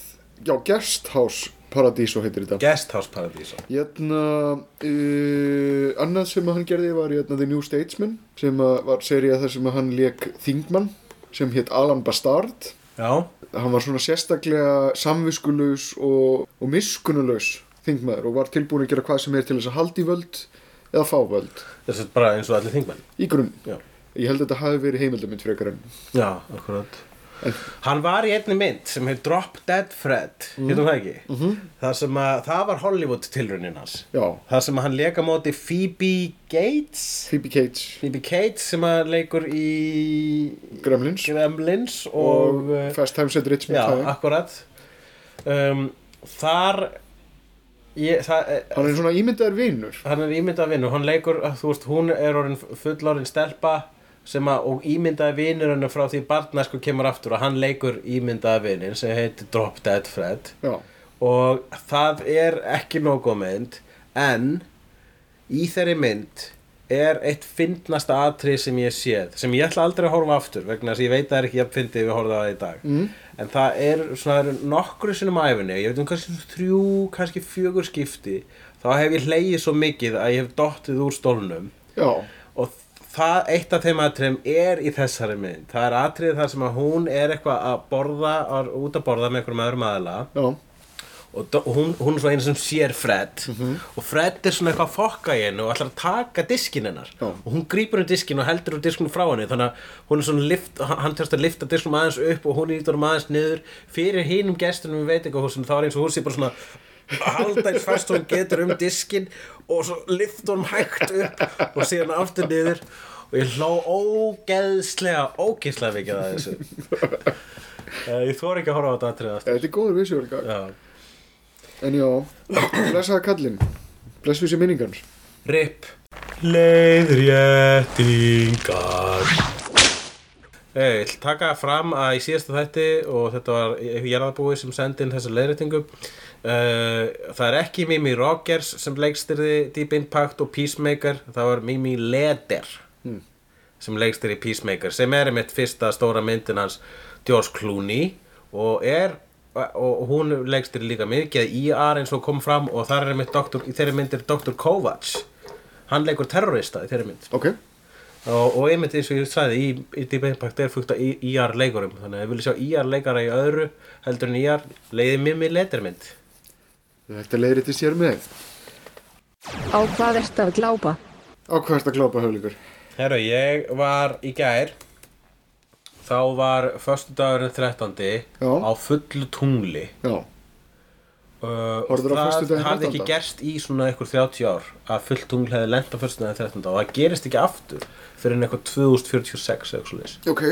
já, Guest House Paradiso heitir þetta. Guest House Paradiso. Hérna, uh, annað sem hann gerði var hérna, The New Statesman sem var serið þar sem hann leik Þingmann sem hétt Alan Bastard. Já, hann var svona sérstaklega samviskulaus og, og miskunnulaus þingmaður og var tilbúin að gera hvað sem er til þess að halda í völd eða fá völd þess að bara eins og allir þingmenn. í grunn Já, ég held að þetta hafi verið heimildamind frekar en Já akkurat. Hann var í einni mynd sem heit Drop Dead Fred, mm. það ekki? -hmm. það, sem að, það var Hollywood tilraunin hans. já, Það sem að hann leka móti Phoebe Gates, Phoebe Cates, Phoebe Cates sem að leikur í Gremlins Gremlins og, og, og Fast Times at Richmond Já, High. akkurat um, Þar ég, það, eh, hann er svona ímyndaður vinur. Hann er ímyndað vinur. Hann leikur, þú veist, hún er orðin fullorðin stelpa sem að, og ímyndaði vinur hennar frá því barnæsku kemur aftur og hann leikur ímyndaði vinur sem heitir Drop Dead Fred. Já, og það er ekki nógu mynd en í þeirri mynd er eitt fyndnasta atrið sem ég séð sem ég ætla aldrei að horfa aftur vegna þess að ég veit að það er ekki að fyndið við að horfa það í dag. Mm. en það er svona nokkru sinnum á æfinni ég veit um kannski þrjú, kannski fjögur skipti þá hef ég hleyið svo mikið að ég hef dottið úr stólnum. Já, og það, eitt af þeim atriðum er í þessari mynd. Það er atrið þar sem að hún er eitthvað að borða, út að borða með einhverjum öðrum aðila. Já, og hún, hún er svo einu sem sér Fred. Og Fred er svona eitthvað að fokka í hennu og ætlar að taka diskin hennar. Já. og hún grípur um diskin og heldur um diskinu frá henni. Þannig að hún er svona lift, hann tjóðst að lifta diskinum aðeins upp og hún ítur um aðeins niður. Fyrir hinum gestunum við veitingahúsinu þá er eins og hún sé bara svona eins fast hún getur um diskin og svo lifta hún hægt upp og síðan aftur niður. Og ég hló ógeðslega ógeðslega mikið að þessu. Eh, ég þór ekki að horfa á þetta atriða þetta er góður Já en já, blessaða kallinn. Blessu sér minningans RIP. Leiðréttingar Hey, ég að taka fram að í síðasta þætti og þetta var Jarðabúi sem sendi inn þessa leiðréttingu uh, það er ekki Mimi Rogers sem leikstyrði Deep Impact og Peacemaker það var Mimi Leder sem leikstyrði Peacemaker sem er einmitt fyrsta stóra myndin hans George Clooney og er og hún leikstyrði líka mikið í IR eins og kom fram og þar er einmitt doktor, í þeirri mynd er Dr. Kovacs hann leikur terrorista í þeirri mynd ok, og, og einmitt eins og ég sagði í, í Deep Impact er fúkt að IR leikurum þannig að við viljum sjá IR leikara í öðru heldur en IR leiði Mimi Ledermynd þetta leiðir til sér með Á hvað ertu að glápa? Á hvað ertu að glápa höflíkur? Herru, ég var í gær Þá var föstudagurinn 13. Já. á fullu tungli Já, uh, og Horfðirðu á það föstudaginn hafði ekki 13.? gerst í svona einhver 30 ár að fullt tungl hefði lent á föstudaginn 13. og það gerist ekki aftur fyrir en eitthvað 2046 eða eitthvað svoleiðis. ok,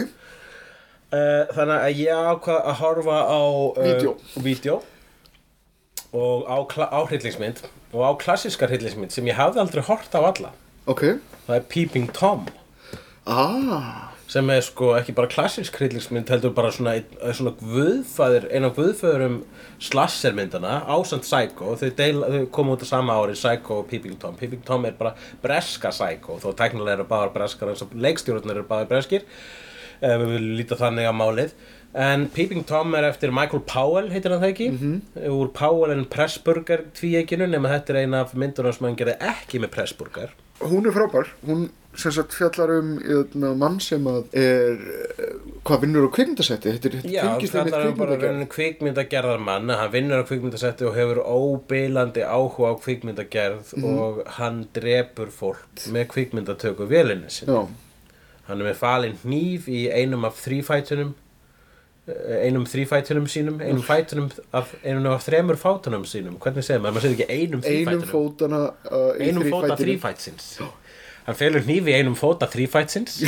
Uh, þannig að ég ákvað að horfa á uh, Vídeó. vídeo og á, kla- á hryllingsmynd og á klassískar hryllingsmynd sem ég hafði aldrei hort á alla ok það er Peeping Tom Ah, sem er sko ekki bara klassísk hryllingsmynd heldur bara svona, einn- svona guðfæður einn af guðfæðurum slassermyndana ásand Psycho. Þau, deila, þau komu út á sama ári Psycho og Peeping Tom. Peeping Tom er bara breska Psycho þó teknilega eru báðar breskar eins og leikstjórnir eru báðar breskir ef við viljum líta þannig á málið. En Peeping Tom er eftir Michael Powell heitir hann það ekki? -hmm. úr Powell and Pressburger tvíeginu nema þetta er eina af myndunum sem hann gerði ekki með Pressburger. Hún er frábær. Hún sagt fjallar um jötna, mann sem að er eh, hvað vinnur á kvikmyndasetti? Þetta er Já, það með er bara raunin kvikmyndagerðar mann hann vinnur á kvikmyndasetti og hefur óbeilandi áhuga á kvikmyndagerð og hann drepur fólk með kvikmyndatöku vélinni sin Já, hann er með falin hníf í einum af þrýfætunum eh, einum þrýfætunum sínum einum fætunum af, einum af þremur fátunum sínum. Hvernig segir maður, maður segir ekki einum einum þrýfætunum fótana uh, í einum fóta þrýfætsins hann felur í einum fóta þrýfætsins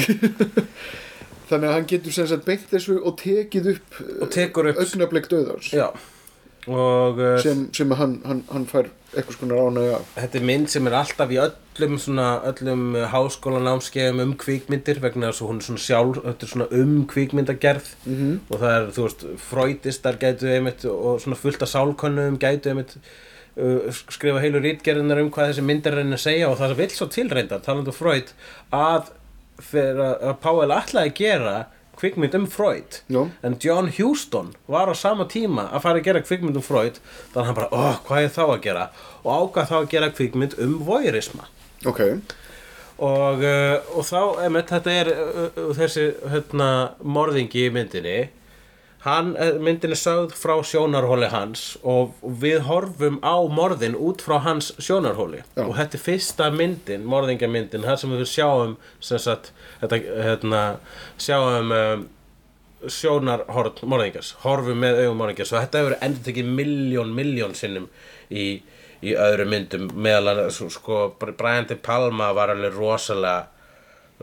Þannig að hann getur sem sagt beint þessu og tekið upp upp augnablik döðans já. Og uh, sem, sem hann, hann, hann fær eitthvað skonar ánægja af. Þetta er mynd sem er alltaf í öllum svona, öllum uh, háskólanámskeiðum um kvikmyndir vegna þess að hún er svona sjálf, er svona um kvikmyndagerð. -hmm. og það er, þú veist, freudistar gætu einmitt og svona fullt af sálkönnum gætu einmitt skrifa heilu rítgerðinar um hvað þessi mynd er að segja og það vill svo tilreindar, talandi um Freud að að Powell ætlaði að gera kvikmynd um Freud. Já. en John Huston var á sama tíma að fara að gera kvikmynd um Freud þannig að hann bara, oh, hvað er þá að gera? Og ákvað þá að gera kvikmynd um voyeurisma. Ok, og, uh, og þá, emitt, þetta er uh, uh, þessi hérna, morðingi í myndinni hann, eh, myndin er sögð frá sjónarhóli hans og við horfum á morðin út frá hans sjónarhóli. Já. og þetta er fyrsta myndin, morðingamyndin þar sem við sjáum sem sagt, þetta, hérna, sjáum um, sjónarhorn morðingars horfum með augum morðingars og þetta hefur endur tekið miljón, miljón sinnum í, í öðrum myndum. Meðal annars, sko, Brian De Palma var alveg rosalega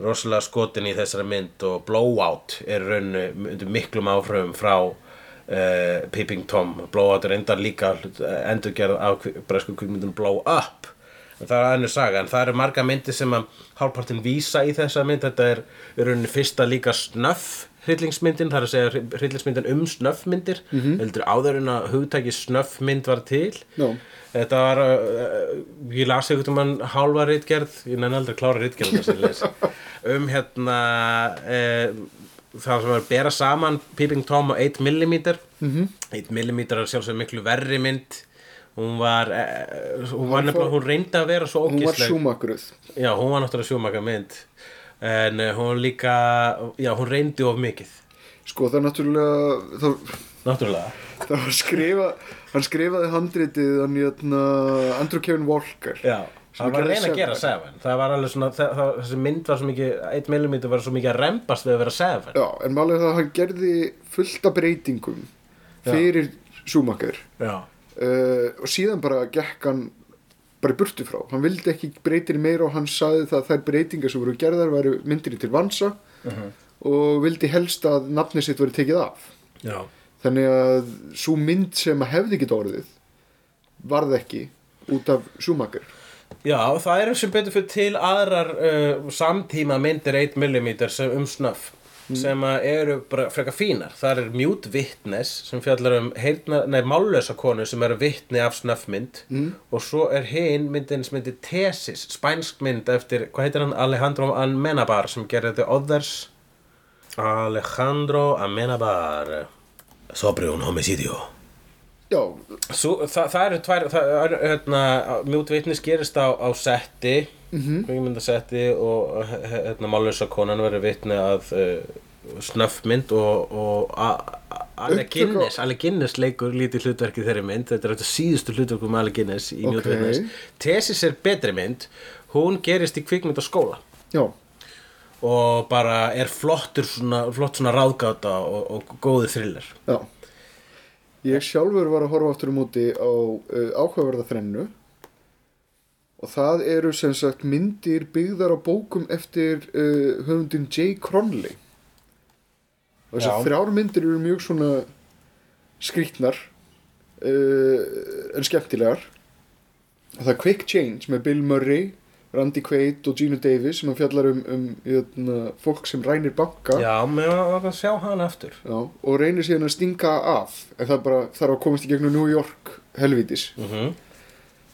rosalega skotin í þessari mynd og Blowout er rauninu miklum áfröfum frá uh, Peeping Tom. Blowout er endar líka endurgerð af kvi- bresku kvikmyndun Blow Up. En það er aðeins saga en það eru marga myndir sem að hálfpartin vísa í þessa mynd. Þetta er í rauninni fyrsta líka snöff hryllingsmyndin, það er að segja hryllingsmyndin um snöffmyndir Mhm. heldur áður en að hugtæki snöffmynd var til. Já, Þetta var, uh, ég las einhvern veginn hálfa ritgerð, ég nenni aldrei klára les, um hérna, uh, það sem var að bera saman Peeping Tom og 8mm, mm -hmm. 8mm er sjálfsög miklu verri mynd, hún var, uh, hún var Hann fór- hún reyndi að vera svo hún var sjúmakruð. Já, hún var náttúrulega sjúmaka mynd, en uh, hún líka, já, hún reyndi of mikið, Sko það er náttúrulega það, náttúrulega. það var skrifa hann skrifaði handritið hann jötna Andrew Kevin Walker. Já, það var reyna að gera Seven. Það var alveg svona, það, það, þessi mynd var svo mikið 1mm var svo mikið að rembast við að vera Seven. Já, en er það að hann gerði fullt af breytingum fyrir Schumacher. Já, uh, og síðan bara gekk hann bara í burtu frá, hann vildi ekki breytir meira og hann sagði það að þær breytingar sem voru gerðar væru myndir til vansa og vildi helst að nafni sitt veri tekið af. Já, þannig að svo mynd sem hefði ekki orðið varð ekki út af Schumacher. Já það eru sem betur fyrir til aðrar uh, samtíma myndir 1mm sem um snöff sem eru bara frekar fínar. Það er Mute Witness sem fjallar um mállösa konu sem eru vitni af snöffmynd. Mm. og svo er hinn myndin sem heitir Thesis spænsk mynd eftir, hvað heitir hann, Alejandro Amenabar sem gerði The Others. Alejandro Amenabar Sobre un homicidio Svo, það, það eru tvær það er, hérna, Witness gerist á, á setti mm -hmm. og hérna, mállösa konan verður vitni að uh, snöffmynd og, og a- Alec Guinness, Alec Guinness leikur lítið hlutverk í þeirri mynd. Þetta er þetta síðustu hlutverku með Alec Guinness í Ok. Newt Witness Tesis er betri mynd. Hún gerist í kvikmynd á skóla Já, og bara er flottur svona, flott svona ráðgáta og, og góði thriller. Já Ég sjálfur var að horfa aftur um úti á uh, áhugaverða þrennu og það eru sem sagt myndir byggðar á bókum eftir uh, höfundin J. Cronley og þessar Já. þrjár myndir eru mjög svona skrýtnar uh, en skemmtilegar og það er Quick Change með Bill Murray Randy Quaid og Gina Davis sem hann fjallar um, um jötna, fólk sem rænir banka Já, mér var að sjá hana aftur Já, og reynir síðan að stinga af en það bara þarf að komast í gegnum New York helvitis mm -hmm.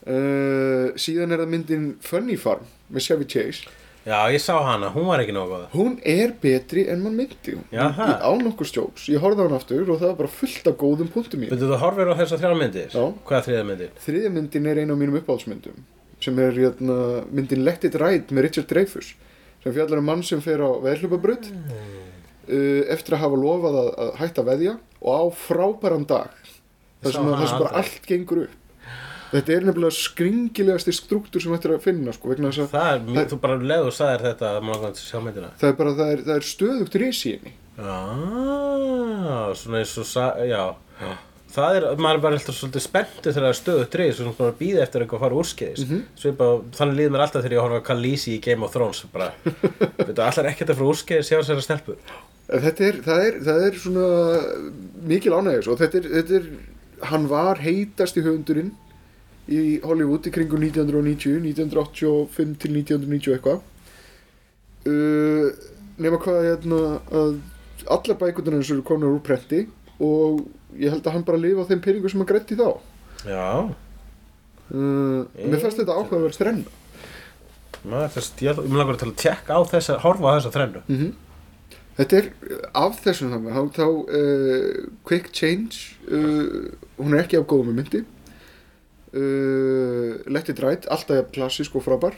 uh, síðan er það myndin Funny Farm með Chevy Chase Já, ég sá hana, hún var ekki nógu góða hún er betri en mann myndi Já, það. á nokkur stjóks, ég horfði á hann aftur og það var bara fullt af góðum punktum í þú horfir á þessar þrjá myndir? Já. Hvað er þriða myndir? þriðja myndin er ein af mínum uppáhaldsmyndum sem er jötna, myndin Let It Ride með Richard Dreyfuss sem fjallar um mann sem fer á veðhlupabraut uh, eftir að hafa lofað að, að hætta veðja og á frábæran dag þar sem, að, sem bara allt gengur upp. Þetta er nefnilega skringilegasti struktúr sem þetta er að finna sko, vegna þess að Það er, mjög, þú bara leður sagðir þetta að maður langar til að sjá myndina. Það er bara það er, það er stöðugt henni. Já, svona eins og sa, já. Það er, maður er bara alltaf svolítið spenntu þegar það er stöðu drið, svona bara býði eftir eitthvað að fara úrskeiðis. Mm -hmm. þannig líður mér alltaf þegar ég horfa að Khaleesi í Game of Thrones, bara, veitu, allar ekkert að fara úrskeiðis hjá þessari stelpu. Þetta er, það er, það er svona mikil ánægjus og þetta er, þetta er hann var heitast í höfundurinn í Hollywood í kringum 1990 1985 til 1990 eitthvað uh, nema hvað hérna að allar bækurnar hans eru konar úr prenti og ég held að hann bara lifa á þeim peningu sem hann grætti þá. Já, uh, mér fannst þetta áhugaverð þrenna maður þess, ég, langar til að tjekka á þess að horfa á þessa þrennu. mm Þetta er af þessum þannig þá, þá uh, Quick Change uh, hún er ekki af góðum með myndi. Uh, Let It Ride alltaf jafn klassisk og frábær.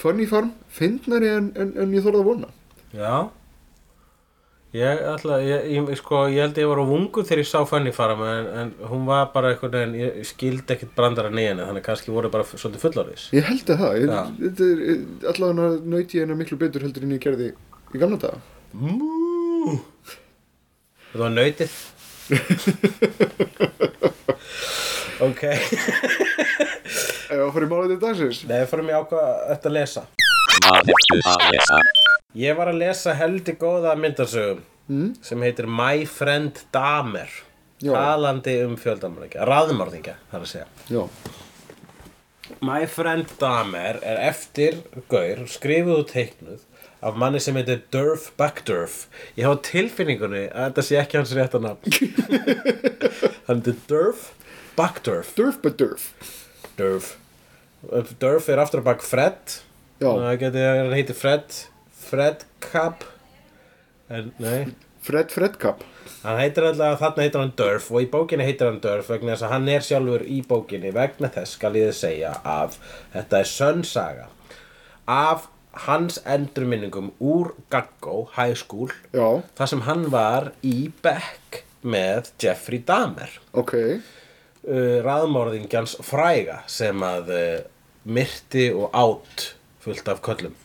Funny Farm, fyndnari en, en, en ég þorði að vona. Já. Ég ætla, ég, ég, sko, ég held að ég var á vungu þegar ég sá Fanny fara en, en hún var bara einhvern veginn, ég skildi ekkert brandara nýjana, þannig að kannski voru bara svolítið fullorðis. Ég held að það, þetta allavega nöyti ég hennar miklu betur heldur en ég gerði í gamla daga Mú. Það var nautið. ok. Að fara í málið til dagsins Nei, fórum ég ákvað að lesa. Hvað ertu að lesa? Ég var að lesa heldig góða myndasögum mm? sem heitir My Friend Dahmer. Já. Talandi um fjöldamorðingja, raðmorðingja, þar að segja. Já, My Friend Dahmer er eftir Gaur, skrifuð og teiknuð af manni sem heitir Durf Backdurf ég hafa tilfinningunni að þetta sé ekki hans rétta nafn hann heitir Durf Backdurf Durf but Durf Durf Durf er aftur að bak Fred. Það geti hann heitir Fred Fred en nei. Fred Fredkap Hann heitir alltaf, þarna heitir hann Durf og í bókinni heitir hann Durf vegna þess að hann er sjálfur í bókinni. Vegna þess skal ég þið segja að þetta er sönnsaga af hans endurminningum úr Gaggo High School Já, þar sem hann var í Beck með Jeffrey Dahmer. Ok. Uh, raðmorðingjans fræga sem að uh, myrti og átt fullt af köllum.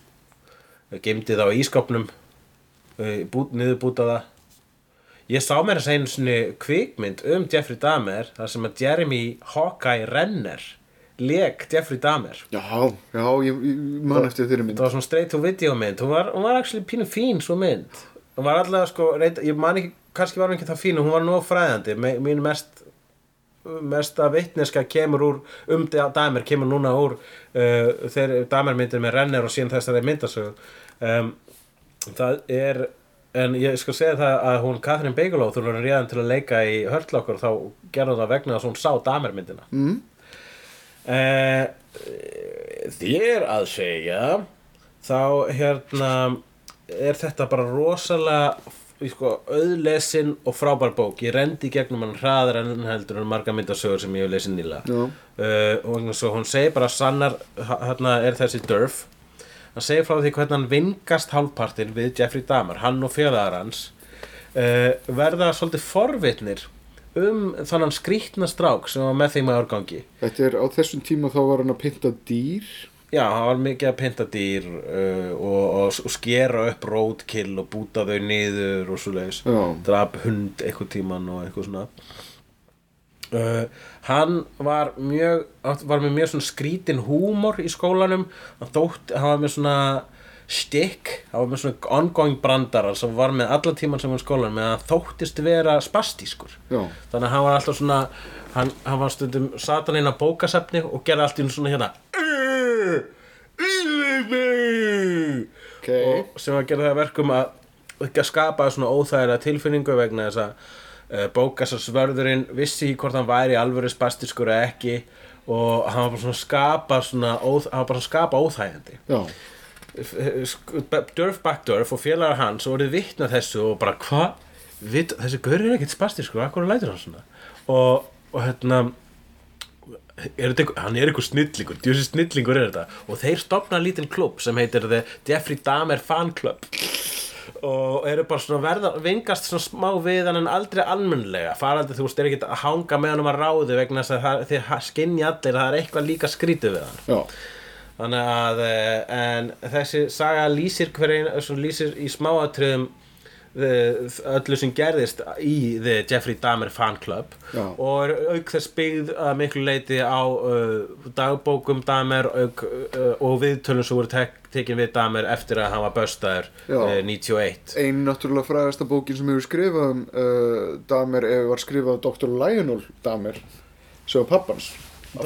Gemdi þá í ískopnum uh, bút, niðurbútaða. Ég sá mér að segja einu sinni kvikmynd um Jeffrey Dahmer þar sem að Jeremy Hawkeye Renner leik Jeffrey Dahmer. Já, já, ég, ég man eftir þeirri mynd. það var svona straight to video mynd. Hún var, hún var actually pínu fín svo mynd. Hún var alltaf sko, reynd, ég man ekki kannski var hún ekki það fín, hún var nóg fræðandi. Mín mest mesta vitneska kemur úr um Dahmer kemur núna úr uh, þegar Dahmer myndir með Renner og síðan þessari myndasögu um, það er en ég skal segja það að hún Catherine Bigelow þú var réðan til að leika í hörtlokkur þá gerði hún það vegna þess að hún sá Dahmer myndina mm? Eh, þér að segja þá hérna er þetta bara rosalega sko, auðlesin og frábær bók. Ég rendi gegnum hann hraðar en heldur en marga myndasögur sem ég hef lesið nýlega. Já. uh, og svo hún segir bara sannar hérna er þessi Durf hann segir frá því hvernig hann vingast hálfpartin við Jeffrey Dahmer hann og fjöðar hans uh, verða svolítið forvitnir um þannan skrýtna strák sem var með þeim að árgangi. Þetta er á þessum tíma þá var hann að pynta dýr Já, það var mikið að pynta dýr uh, og, og, og skera upp roadkill og búta þau niður og svo leiðis drap hund eitthvað tíman og eitthvað svona. Uh, Hann var mjög var með mjög svona skrítin húmor í skólanum. Hann, þótt, hann var með svona stikk, hann var með svona ongoing brandara sem var með allan tíman sem var í skólanum að hann þóttist vera spastískur. Já, þannig að hann var alltaf svona hann, hann var stundum satan inn á bókasefni og gerði allt í einu svona hérna ok. Og sem að gera það að verkum að ekki að skapa svona óþægilega tilfinningu vegna þess að uh, bókasarsvörðurinn vissi ekki hvort hann væri alvöru spastiskur eða ekki og hann var bara svona að skapa svona óþ, hann var bara að skapa óþægandi Já, Durf Backdurf og félagar hans voruð vittna þessu og bara hvað þessi gaur er ekkert spastiskur, akkur lætur hann svona? Og, og hérna er þetta hann er einhver snillingur djúsi snillingur er þetta. Og þeir stopna lítinn klubb sem heitir The Jeffrey Dahmer Fan Club. Og eru bara svona verða vingast svona smá við hann en aldrei almennlega farandi þú veist er ekki að hanga með hann að ráði vegna þess að það, þið skinni allir að það er eitthvað líka skrítið við hann. Já, Þannig að eh, en þessi saga lýsir hverju svona lýsir í smáatriðum eh, öllu sem gerðist í The Jeffrey Dahmer Fan Club Já. og auk þess byggð að miklu leiti á uh, dagbókum Dahmer auk, uh, og viðtölum sem voru tek, tekin við Dahmer eftir að hann var böstaður Já. uh, 91 ein náttúrulega fræðasta bókin sem hefur skrifað um uh, Damer ef var skrifað af Dr. Lionel Damer sem var pappans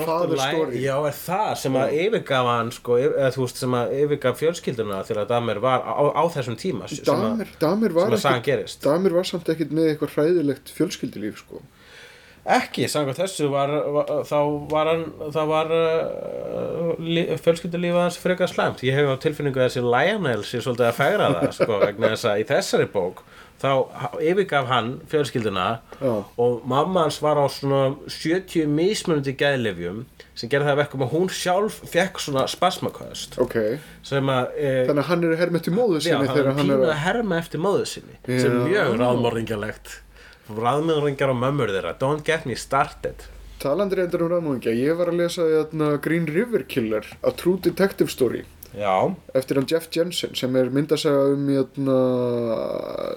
father story. Já, er það sem að yfirgaf hann sko, eða þú veist sem að yfirgaf fjölskylduna þegar Dahmer var á, á þessum tíma sem að- Damer, Damer var gerist. Damer var samt ekkert með eitthvað hræðilegt fjölskyldulíf sko. Ekki, samkvæmt þessu var, var, þá var var uh, fjölskyldulífa hans frekar slæmt. Ég hef á tilfinningu að þessi Lionel sé svolítið að fegra það, sko, vegna þess að í þessari bók þá yfirgaf hann fjölskylduna Já. og mamma hans var á svona 70 mismunandi gæðlifjum sem gerði það að verkum að hún sjálf fekk svona spasmaköst. Ok, sem að e, þannig að hann er að herma eftir móðu já, sinni er hann pínu er að herma eftir móðu sinni sem er Já. mjög ráðmorðingjalegt ráðmorðingjar og mömmur þeirra don't get me started. Talandi reyndar um rannmóðingja, ég var að lesa hérna, Green River Killer, A True Detective Story já, eftir hann Jeff Jensen sem er myndasaga um hérna,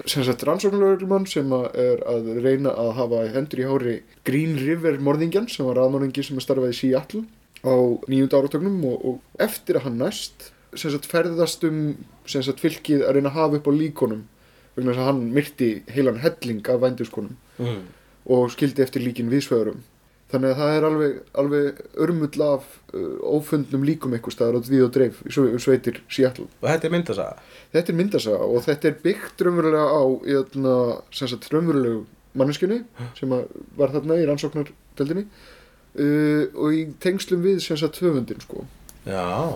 sem sagt rannsóknulögurmann sem er að reyna að hafa hendur í hári Green River morðingjan sem var raðmorðingi sem starfaði í Seattle á nýjunda áratögnum og, og eftir að hann næst sem sagt ferðast um sem sagt fylkið að reyna að hafa upp á líkonum vegna þess að hann myrti heilan helling af vænduskonum mm. og skildi eftir líkin viðsvegurum þannig að það er alveg, alveg örmull af uh, ófundnum líkum eitthvað staðar á því og dreif sve- sveitir Seattle. Og þetta er myndasaga? Þetta er myndasaga og þetta er byggt raunverulega á sagt raunverulegu manneskjunni sem var þarna í rannsóknardeldinni uh, og í tengslum við sem sagt höfundin sko. Já.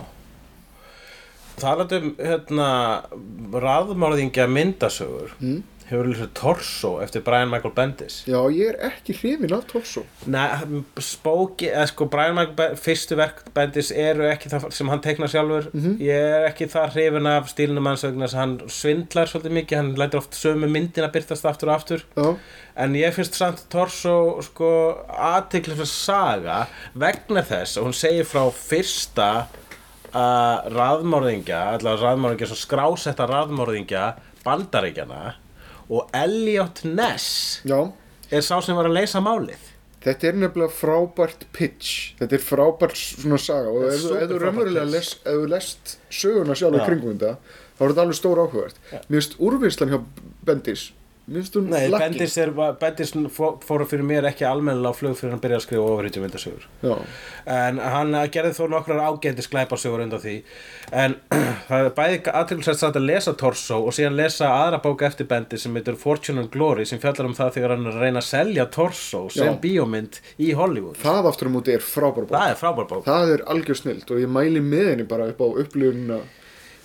Talandi um hérna ráðmorðingja myndasögur. Mm. Hefur lýsið Torso eftir Brian Michael Bendis? Já ég er ekki hrifin af Torso. Nei, spóki, eða sko Brian Michael Bendis, fyrstu verk Bendis eru ekki það sem hann teiknar sjálfur. Ég er ekki það hrifin af stílnum hans vegna að hann svindlar svolítið mikið hann lætur oft sömu myndina byrtast aftur og aftur. Já, En ég finnst samt Torso sko aðteklislega saga vegna þess að hún segir frá fyrsta uh, raðmörðingja, allavega raðmörðingja svo skrásetta raðmörðingja bandaríkjana og Elliot Ness já. er sá sem var að leysa málið. Þetta er nefnilega frábært pitch. Þetta er frábært svona saga. Og ef, þú- raunverulega frábært les, ef þú lest söguna sjálf í kringum þetta þá er þetta alveg stór áhugavert Mér finnst úrvinnslan hjá Bendis Hún Nei. Bendis, er, Bendis fó- fór fyrir mér ekki almennilega á flug fyrir hann byrjaði að skrifa. Já, en hann gerði þó nokkrar ágætis glæparsögur undan því en það er bæði aðtilsvægt satt að lesa Torso og síðan lesa aðra bók eftir bendi sem heitir Fortune and Glory sem fjallar um það þegar hann reyna að selja Torso sem Já. bíómynd í Hollywood það aftur á móti er frábær bók bók Það er algjör snilt og ég mæli með henni bara upp á upplifunina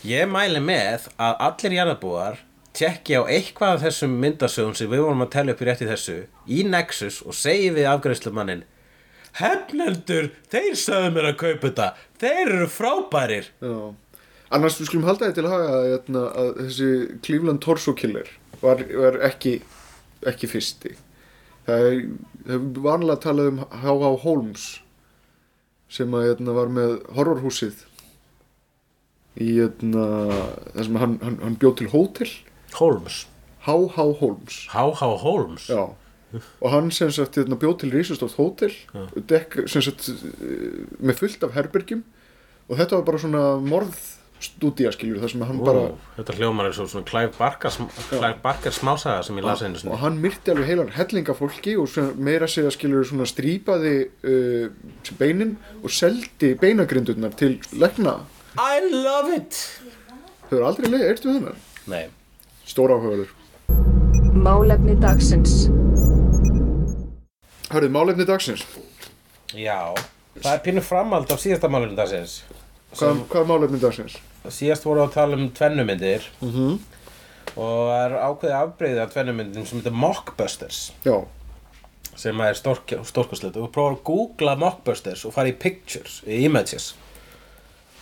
ég mæli með að allir jarðabúar tjekki á eitthvað af þessum myndasögum sem við vorum að tella upp í rétti þessu í Nexus og segi við afgræðslumannin hefnendur, þeir sögðu mér að kaupa þetta. Þeir eru frábærir. Já. Annars við skulum halda þetta til að haga að, hérna, að þessi Cleveland Torso Killer var, var ekki, ekki fyrsti. Það er, er vanlega talað um H.H. Holmes sem að hérna, var með horrorhúsið í hérna, það sem hann, hann, hann bjóð til hótel Holmes. H.H. Holmes. H.H. Holmes? Já, og hann sem sagt hérna, bjóð til risastórt hótel dekk, sagt eh, með fullt af herbergjum. Og þetta var bara svona morðstúdía skiljur þar sem hann Ó, bara Þetta hljómar er svo svona Clive Barker, Clive Barker smásaga sem ég las einu og hann myrti alveg heilan hellinga fólki og meira segja skiljur svona strípaði uh, beinin og seldi beinagrindurnar til legna I love it. Þau eru aldrei leið, ertu þennan? Nei Stóra áhugaður Málefni dagsins. Hörðu, málefni dagsins. Já Það er pínu framhald á síðasta málunum dagsins. Hvað, hvað er málefni dagsins? Síðast voru að tala um tvennumyndir Mm og það er ákveðið afbreyðið af tvennumyndum sem heitir Mockbusters. Já, sem er stórk, stórkostlegt. Og prófa að googla Mockbusters og fara í Pictures, í Images.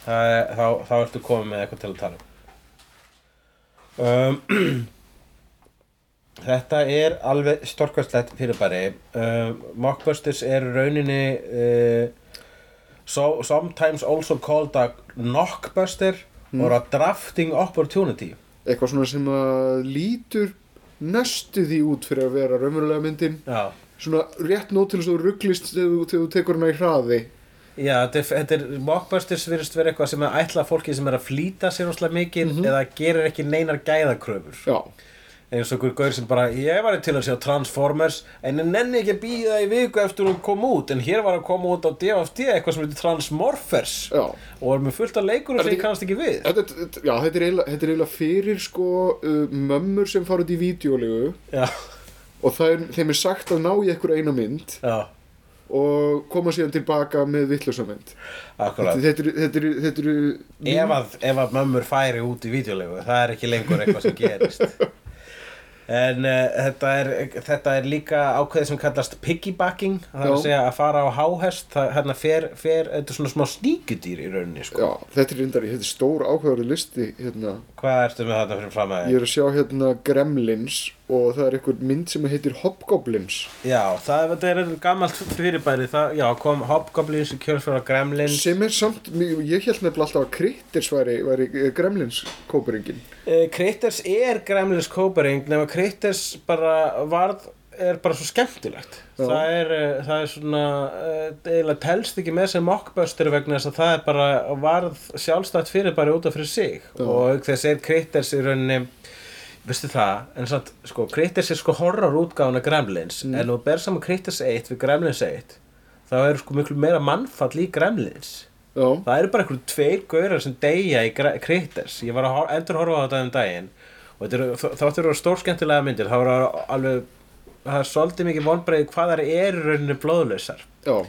Það þá, þá ertu komið með eitthvað til að tala um um, Þetta er alveg stórkostlegt fyrirbæri. Um, Mockbusters er rauninni uh, so, sometimes also called a knockbuster or a drafting opportunity. Eitthvað svona sem lítur næstu því út fyrir að vera raunverulega myndin. Já. Svona rétt nót til þess að þú rugglist þegar þú tekur hana í hraði Já, þetta er, er mockbusters virðist vera eitthvað sem er ætla fólki sem er að flýta sér óslega mikið eða gerir ekki neinar gæðakröfur. Já, eins og einhver gaur sem bara ég var til að sjá Transformers en ég nenni ekki að býða í viku eftir hún kom út en hér var að koma út á DFT eitthvað sem heitir Transmorphers. Já. Og var með fullt af leikur Er sem ég kannast ekki við. Þetta, þetta, já, þetta er eiginlega, er fyrir sko uh, mömmur sem fara út í vídeolegu Já, og er, þeim er sagt að ná í einhver eina mynd. Já, og koma síðan tilbaka með akkurat. Þetta er, þetta er, þetta er, ef að, að mömmur færi út í vídeolegu það er ekki lengur eitthvað sem gerist. En uh, þetta, er, þetta er líka ákveðið sem kallast piggybacking það er að segja að fara á háhest hérna fer, fer, þetta er svona smá sníkudýr í rauninni sko. já, þetta er reyndari, þetta er stór áhugaður listi hérna, hvað ertu með þetta fyrir fram að ég er að sjá hérna Gremlins og það er einhver mynd sem heitir Hobgoblins. Já, það þetta er gammalt fyrirbæri. Það, já, kom Hobgoblins í kjölsfæra Gremlins. Sem er samt, ég held nefnilega alltaf að Critters væri, væri eh, Gremlins kópuringin uh, Critters er Gremlins kópering nema Critters bara varð er bara svo skemmtilegt. Það er, uh, það er svona eiginlega telst ekki með sem mockbuster vegna þess að það er bara varð sjálfstætt fyrirbæri út af fyrir sig. Já. og þess er Critters í rauninni veistu það, en satt, sko, Critters er sko horror útgáfuna Gremlins Mm. en þú ber saman Critters 1 við Gremlins 1 þá er sko miklu meira mannfall í Gremlins já, Það eru bara einhverjum tveir gaurar sem deyja í Critters. Ég var að endur horfa á þetta um daginn og þetta eru- þ- þáttur eru stór skemmtilega myndir. Það voru alveg, það er svolítið mikið vonbreið hvað þær eru í rauninni blóðlausar. já,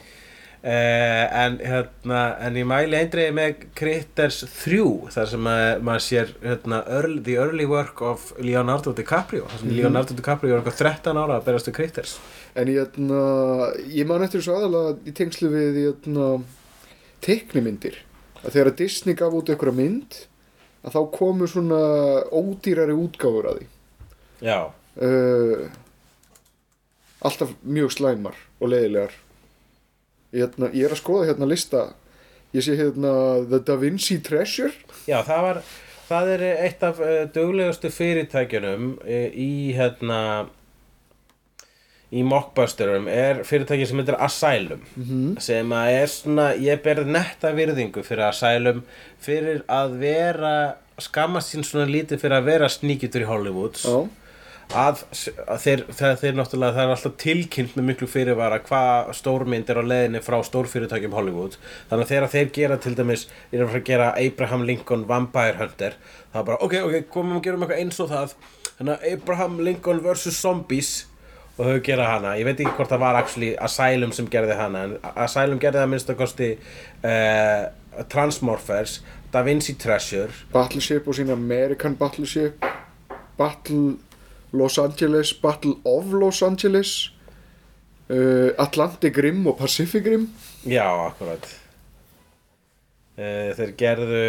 en, hérna, en ég mæli eindriði með Critters 3 þar sem að, maður sér hérna, early, The Early Work of Leonardo DiCaprio þar sem Leonardo DiCaprio er eitthvað 13 ára að berast til Critters. En ég, hérna, ég man eftir þessu aðalega í tengslu við hérna, teiknimyndir. Að þegar Disney gaf út einhverja mynd að þá komu svona ódýrari útgáfur að því. Já, uh, alltaf mjög slæmar og leiðilegar hérna, ég er að skoða hérna lista. Ég sé hérna The Da Vinci Treasure. Já, það var það er eitt af uh, duglegustu fyrirtækjunum uh, í hérna í mockbusterum er fyrirtæki sem heitir Asylum -hmm. sem að er svona, ég berði netta virðingu fyrir Asylum fyrir að vera skammast sín svona lítið fyrir að vera sníkjutur í Hollywoods. Já, að, að þeir, þeir, þeir náttúrulega það er alltaf tilkynnt með miklu fyrirvara hvað stórmynd er á leiðinni frá stórfyrirtækjum Hollywood. Þannig að þegar þeir gera til dæmis er að fara að gera Abraham Lincoln Vampire Hunter það er bara ok, ok, komum og gerum eitthvað eins og það. Þannig að Abraham Lincoln vs. Zombies og þau gera hana, ég veit ekki hvort það var actually Asylum sem gerði hana en Asylum gerði það minnst að kosti uh, Transmorphers Da Vinci Treasure. Battleship og sín American Battleship Battle Los Angeles Battle of Los Angeles uh, Atlantic Rim og Pacific Rim. Já, akkurat. Uh, þeir gerðu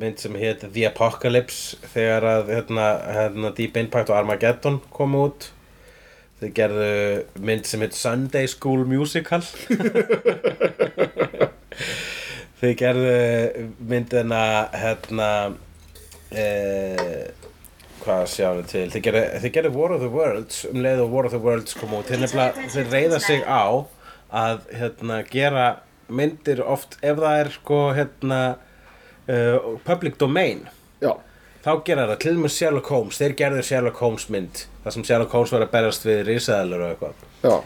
mynd sem heit The Apocalypse þegar að hérna, hérna Deep Impact og Armageddon komu út. Þeir gerðu mynd sem heit Sunday School Musical. Þeir gerðu myndina hérna uh, hvað sjáum við til. Þeir gerðu, þeir gerðu War of the Worlds um leið og War of the Worlds kom út. Þeir, nefnilega- þeir reyða sig á að hérna, gera myndir oft ef það er sko hérna uh, public domain. Já, þá gera það til og með Sherlock Holmes. Þeir gerðu Sherlock Holmes mynd þar sem Sherlock Holmes var að berast við risaðalur og eitthvað.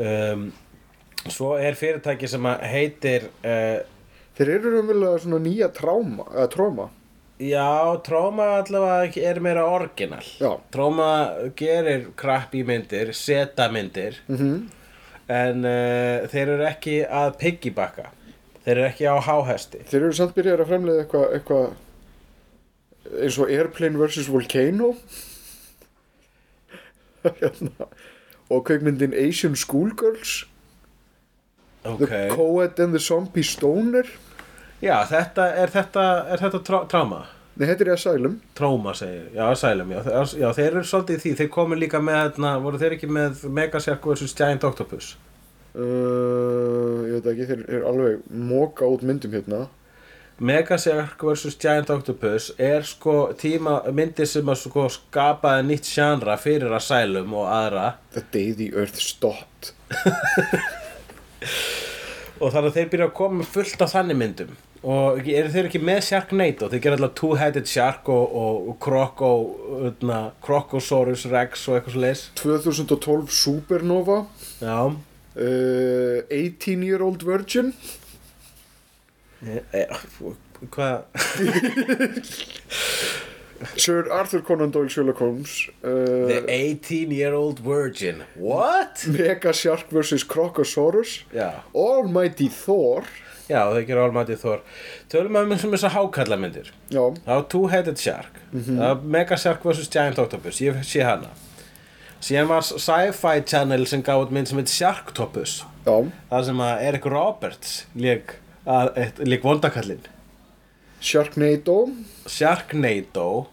Um, svo er fyrirtæki sem að heitir uh, þeir eru raunverulega svona nýja tráma, já, Tróma allavega er meira orginal. Já. Tróma gerir crappy myndir seta myndir mm en uh, þeir eru ekki að piggybacka. Þeir eru ekki á háhesti. Þeir eru samt byrjar að fremlega eitthvað eitthva, eins og Airplane vs. Volcano. Hérna. og kveikmyndin Asian Schoolgirls. Ok. The Co-ed and the Zombie Stoner Já, þetta er þetta, er þetta trá, tráma Nei, þetta er Asylum Tróma segir, já, Asylum, já, þe- já, þeir eru svolítið því, þeir komu líka með, hérna, voru þeir ekki með Megashark vs. Giant Octopus uh, Ég veit ekki, þeir eru alveg móka út myndum hérna Megashark vs. Giant Octopus er sko tíma myndir sem að sko skapaði nýtt sjánra fyrir Asylum og aðra The Day the Earth Stopped og þannig að þeir byrja að koma fullt af þannig myndum. Og eru þeir ekki með Sharknado? Þeir gera alltaf Two-Headed Shark og, og, og Croco, öðna, Crocosaurus Rex og eitthvað svo leis 2012 Supernova. Já, uh, 18 Year Old Virgin. E, e, hvað Sir Arthur Conan Doyle Sherlock Holmes The uh, 18 year old virgin. What? Mega Shark vs. Crocosaurus Já, Almighty Thor. Já þau gera Almighty Thor. Tölum við um þess að hákallamyndir Já, Það var Two-Headed Shark. Það var Mega Shark vs. Giant Octopus. Ég sé hana. Síðan var Sci-Fi Channel sem gaf út mynd sem heit Sharktopus. Já, Það sem að Eric Roberts að, eitt- lék vondakallinn Sharknado. Sharknado.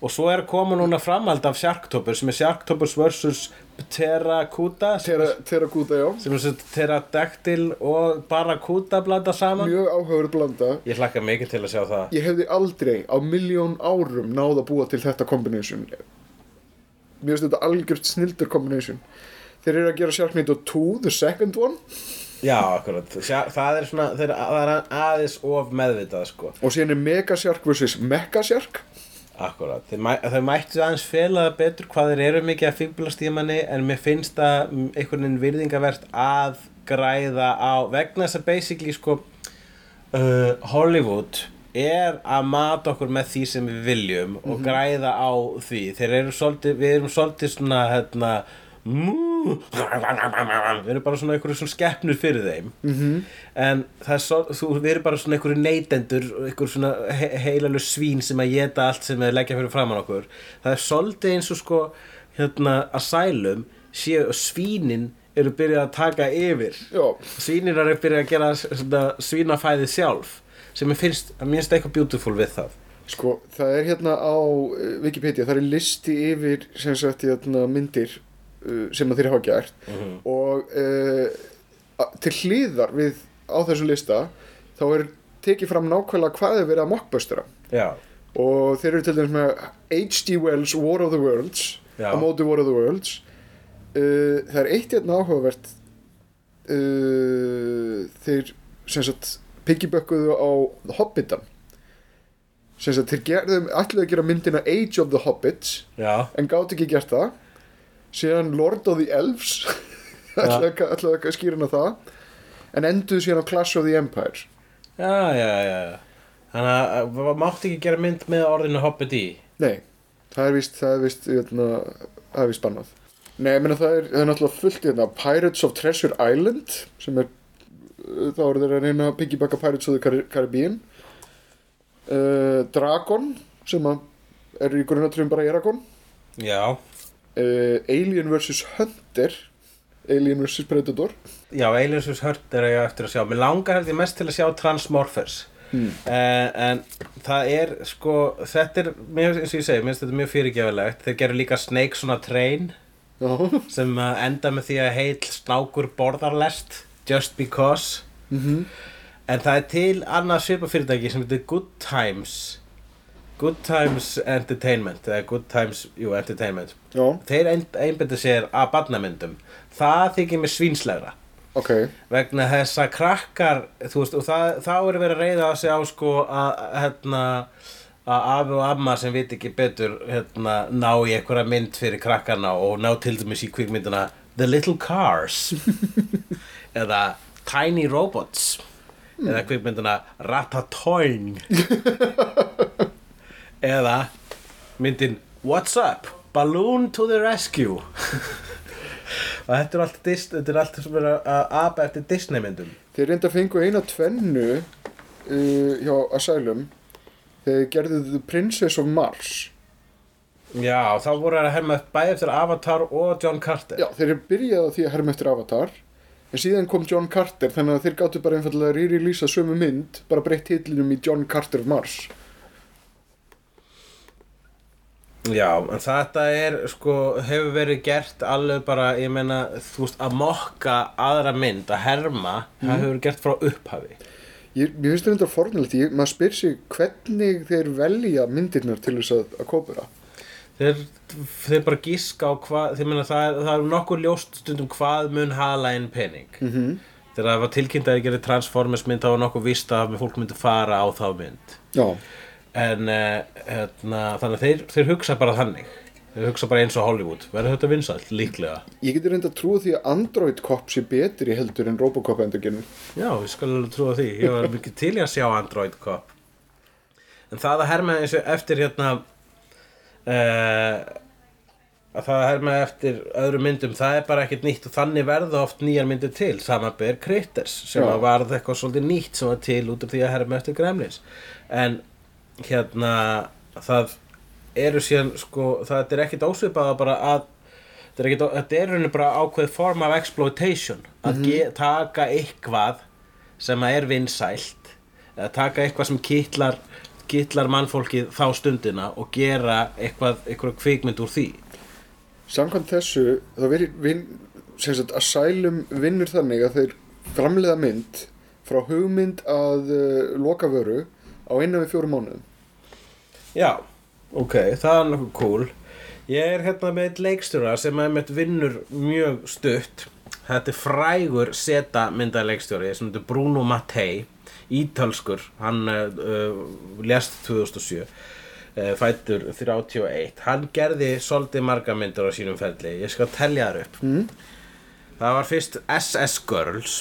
Og svo er koma núna framhald af Sharktopus sem er Sharktopus vs. Terracuda er- Terracuda, já. sem er svo Pterodactyl og Barracuda blanda saman. Mjög áhugaður blanda. Ég hlakka mikið til að sjá það. Ég hefði aldrei á miljón árum náð að búa til þetta combination. Mér finnst þetta algjört snildur combination. Þeir eru að gera Sharknado 2, the second one Já, akkurat, það er svona það er aðeins of meðvitað sko. Og síðan er Mega Shark vs. Mecha Shark Akkurat, þeir mættu aðeins fela það betur hvað þeir eru mikið að fýblast í manni en mér finnst það einhvern veginn virðingavert að græða á vegna þess að basically sko uh, Hollywood er að mata okkur með því sem við viljum og græða á því. Þeir eru svolítið, við erum svolítið svona hérna mú, við erum bara svona einhverju svona skeppnur fyrir þeim. -hmm. en það er svo, þú, við erum bara svona einhverju neytendur einhverju svona he heilalur svín sem að geta allt sem er leggja fyrir framann okkur. Það er svolítið eins og sko hérna Asylum séu svínin eru byrjað að taka yfir. Já, svínir eru byrjað að gera svona, svínafæði sjálf sem ég finnst, að mér finnst eitthvað beautiful við það. Sko, það er hérna á uh, Wikipedia, það er listi yfir sem sagt hérna myndir sem að þeir hafa gert. Og uh, til hliðar við á þessu lista þá er tekið fram nákvæmlega hvað er verið að mockbustera já, og þeir eru til dæmis með H.G. Wells War of the Worlds Já. á móti War of the Worlds. Uh, það er eitt hérna áhugavert uh, þeir sem sagt piggybökkuðu á Hobbitan. Sem sagt þeir gerðum ætluðu að gera myndina Age of the Hobbits já, en gátt ekki gert það síðan Lord of the Elves. Ætlaðu að- skýra hana það. En enduðu síðan á Clash of the Empire já, já, já. Þannig að að- mátti ekki gera mynd með orðinu Hobbit í. Nei, það er vist, það er vist, jötna, það er vist bannað. Nei, ég meina það er, það er náttúrulega fullt hérna, Pirates of Treasure Island, sem er, uh, þá eru þeir að reyna piggybacka Pirates of the Car Caribbean. Uh, Dragon, sem að er í grunnatrjum bara Eragon. já, Uh, Alien vs. Hunter, Alien vs Predator Já, Aliens vs. Hurt er ég eftir að sjá Mér langar held ég mest til að sjá Transmorphers mm. En það er sko Þetta er, mér, eins og ég segi, mér finnst þetta mjög fyrirgefilegt Þeir gerðu líka Snake svona train sem uh, enda með því að heil snákur borðarlest just because Mhm. en það er til annað svipafyrirtæki sem heitir Good Times Good Times Entertainment eða Good Times, jú, Entertainment. Já, þeir ein, einbyndu sér að barnamyndum. Það þykir mér svínslegra. Ok. Vegna þess að krakkar þú veist, og það, þá er verið að reyða að segja á sko að hérna að afi og amma sem veit ekki betur hérna, ná í einhverja mynd fyrir krakkarna og ná til dæmis í kvikmyndina The Little Cars. Eða Tiny Robots. Eða kvikmyndina Ratatouille eða myndin What's Up? Balloon to the Rescue. Og þetta er allt, Dis- þetta er allt sem er að apa eftir Disney myndum Þeir reynda að fengu eina tvennu uh, hjá Asylum. Þegar þeir gerðu The Princess of Mars. Já, þá voru að herma bæði eftir Avatar og John Carter. Já, þeir eru byrjað á því að herma eftir Avatar. En síðan kom John Carter þannig að þeir gáttu bara einfallega að re-releasa sömu mynd bara breytt hitlinum í John Carter of Mars Já, en þetta er sko, hefur verið gert alveg bara, ég meina, þú veist, að mokka aðra mynd, að herma, það hefur verið gert frá upphafi. Ég, Mér finnst þetta fornilegt, ég, maður spyr sig hvernig þeir velja myndirnar til þess að, að kópura Þeir, þeir bara gíska á hvað, þeir meina, það það er nokkuð ljóst stundum hvað mun hala inn pening. Mm -hmm. Þegar það var tilkynnt að ég gerði Transformers mynd, þá var nokkuð víst að fólk myndi fara á þá mynd. Já, En uh, hérna, þannig að þeir, þeir hugsa bara þannig. Þeir hugsa bara eins og Hollywood. Verður þetta vinsælt? Líklega. ég geti reynda að trúa því að Android Cop sé betri heldur en Robocop endurgerðin Já, ég skal alveg trúa því. Ég var mikið til að sjá Android Cop. En það að herma eins og eftir hérna uh, að það að herma eftir öðrum myndum, það er bara ekkert nýtt og þannig verða oft nýjar myndir til samanber Critters sem Já. að varð eitthvað svolítið nýtt sem var til út af því að herma eftir Gremlins. En hérna það eru síðan sko, það er ekkert ósvipað að bara að þetta er, er rauninni bara ákveð form af exploitation. Að ge, taka eitthvað sem að er vinsælt eða taka eitthvað sem kittlar kittlar mannfólkið þá stundina og gera eitthvað, eitthvað kvikmynd úr því. Samkvæmt þessu, það verið vin, Asylum vinnur þannig að þeir framleiða mynd frá hugmynd að uh, loka vöru á einu við fjórum mánuðum Já, ok, það er nokkuð cool. Ég er hérna með eitt leikstjóra sem er með vinnur mjög stutt. Þetta er frægur seta myndaleikstjóri sem þetta Bruno Mattei Ítalskur, hann uh, lest 2007 uh, fættur 31 Hann gerði svolítið marga myndir á sínum ferli. Ég skal telja þar upp. Mm. Það var fyrst SS Girls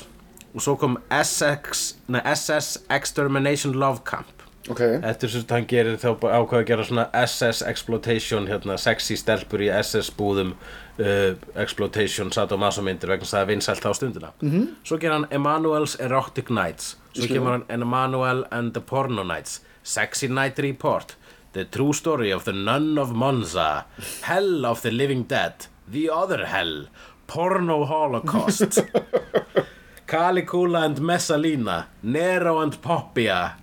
og svo kom SX, nei, SS Extermination Love Camp Ok, Eftir sem sagt hann gerir þá ákveða að gera svona SS exploitation hérna sexy stelpur í SS búðum uh, exploitation sadomaso myndir vegna þess að það er vinsælt á stundina. -hmm. Svo gerir hann Emanuel's Erotic Nights Svo kemur hann Emanuel and the Porno Nights Sexy Night Report. The True Story of the Nun of Monza. Hell of the Living Dead. The Other Hell. Porno Holocaust. Calicula and Messalina, Nero and Poppia,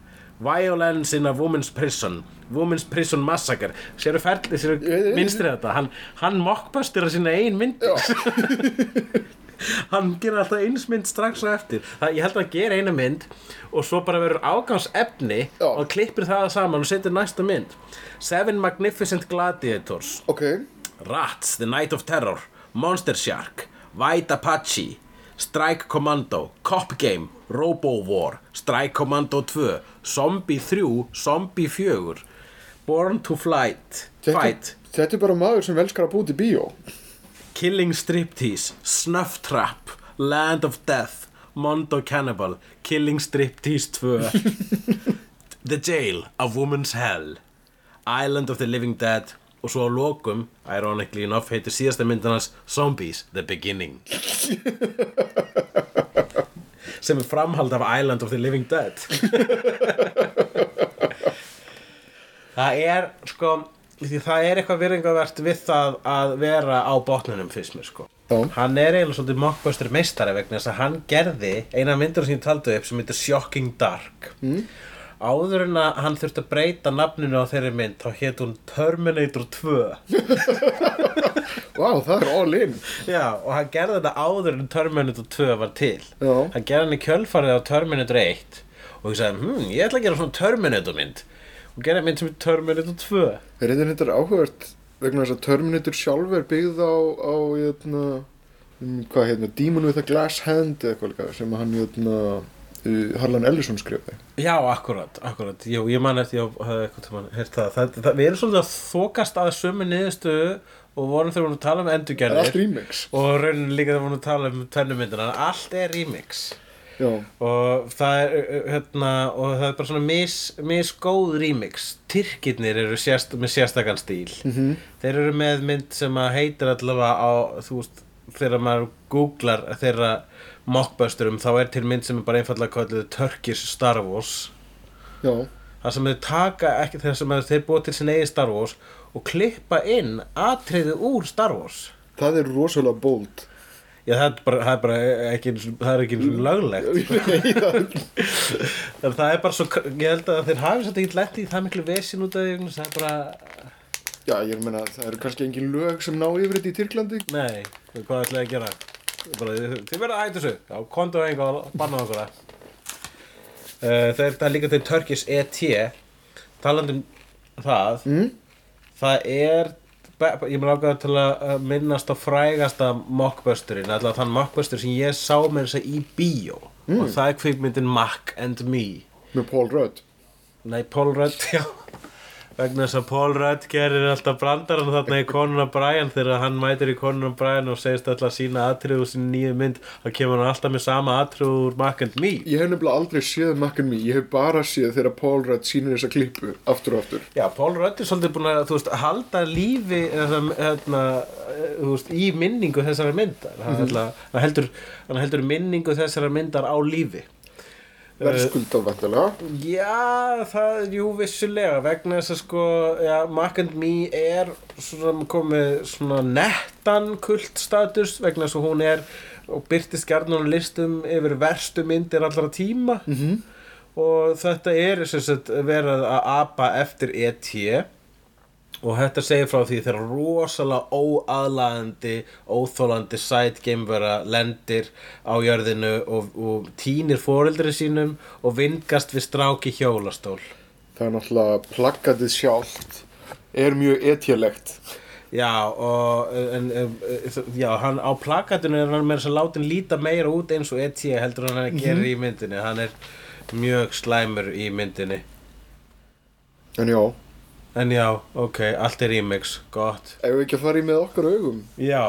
Violence in a Woman's Prison, Woman's Prison Massacre. Séru ferli, séru minnstrið þetta, hann, hann mockbustir að sína ein mynd. hann gerir alltaf eins mynd strax á eftir. Það, ég held að hann gera eina mynd og svo bara verður ágangsefni Já. og klippir það saman og setur næsta mynd. Seven Magnificent Gladiators. ok, Rats, The Night of Terror, Monster Shark, White Apache, Strike Commando, Cop Game, Robo War, Strike Commando 2, Zombie 3, Zombie 4, Born to Flight, þetta, Fight, þetta er bara maður sem velskar að búti bíó. Killing Striptease, Snuff Trap, Land of Death, Mondo Cannibal, Killing Striptease 2, The Jail, A Woman's Hell, Island of the Living Dead og svo á lokum, ironically enough, heitir síðasta myndinans Zombies, The Beginning. sem er framhald af Island of the Living Dead. það er, sko, það er eitthvað virðingavert við það að vera á botninum fyrst mér, sko. Já. hann er eiginlega svolítið mockbuster meistari vegna þess að hann gerði eina myndur sem ég taldi upp sem heitir Shocking Dark mm. Áður en að hann þurfti að breyta nafninu á þeirri mynd þá hétt hún Terminator 2 Vá, það er all in. Já, og hann gerði þetta áður en Terminator 2 var til. Já. Hann gerði hann í kjölfarið á Terminator 1 Og ég sagði, hm, ég ætla að gera svona Terminator mynd. Og gerði mynd sem er Terminator 2 Er þetta þetta áhugavert vegna þess að Terminator sjálf er byggð á, á jötna, um, hvað hérna, Demon with a Glass Hand eða eitthvað líka sem hann jötna, uh, Harlan Ellison skrifaði. Já, akkurat, akkurat. Jú, ég man eftir, ég hafði eitthvað heyrt það. Það, það Við erum svolítið að þokast að sömu niðurstöðu Og vorum þegar við vorum að tala um er endurgerðir Og raunin líka þegar við vorum að tala um tennumyndina Allt er remix. Já, og það er uh, hérna, og það er bara svona mis, misgóð remix. Tyrkirnir eru sérst, með sérstakann stíl. -hmm. þeir eru með mynd sem að heitir allavega á þú veist, þegar maður googlar þeirra mockbusterum þá er til mynd sem er bara einfallega kallið Turkish Star Wars. Já, þar sem þeir taka ekki þeir sem þeir búa til sin eigi Star Wars og klippa inn atriði úr Star Wars. Það er rosalega bold. Já, það er bara, það er bara ekki, sinni- það er ekki einu sinni löglegt. Það er það bara svo, ég held að þeir hafi svolítið ekki lett í það miklu vesin út af því það er bara, Já, ég meina, það eru kannski engin lög sem ná yfir þetta í Tyrklandi. Nei, hvað ætlaði að gera? Þið verða að hætta þessu, já, kontu á einhver og banna það. Það er það er líka til Turkish ET, talandi um það, mm? það er, ég mér ákveða til að minnast á frægasta mockbusterinn, allavega þann mockbuster sem ég sá með þess að í bíó, og það er kvikmyndin Mac and Me. Með Paul Rudd Nei, Paul Rudd, já vegna þess að Paul Rudd gerir alltaf brandarann þarna í Conan O'Brien þegar hann mætir í Conan O'Brien og segist alltaf að sína atriðu sinni nýju mynd þá kemur hann alltaf með sama atriðu úr Mac and Me. Ég hef nefnilega aldrei séð Mac and Me Ég hef bara séð þegar Paul Rudd sýnir þessa klippu aftur og aftur. Já, Paul Rudd er svolítið búin að, veist, halda lífi hérna, veist, í minningu þessara myndar. Hann, mm hann, heldur, hann heldur minningu þessara myndar á lífi Verðskuldað vantilega Já, það er jú vissulega vegna þess að sko, já, Mac and Me er svona komið svona nettan kultstatus vegna þess að hún er og byrtist á listum yfir verstu myndir allra tíma -hmm. og þetta er verið að apa eftir E.T. og þetta segir frá því þegar rosalega óaðlaðandi, óþólandi sætgeimvera lendir á jörðinu og, og týnir foreldri sínum og vingast við stráki hjólastól. Það er náttúrulega plaggatið sjálft er mjög etjalegt Já, og en, já, hann á plakatinu er hann með þess að látin líta meira út eins og E.T. heldur hann gerir í myndinni. Hann er mjög slæmur í myndinni. En já, En já, ok, allt er remix, gott. ef við ekki að fara í með okkar augum Já.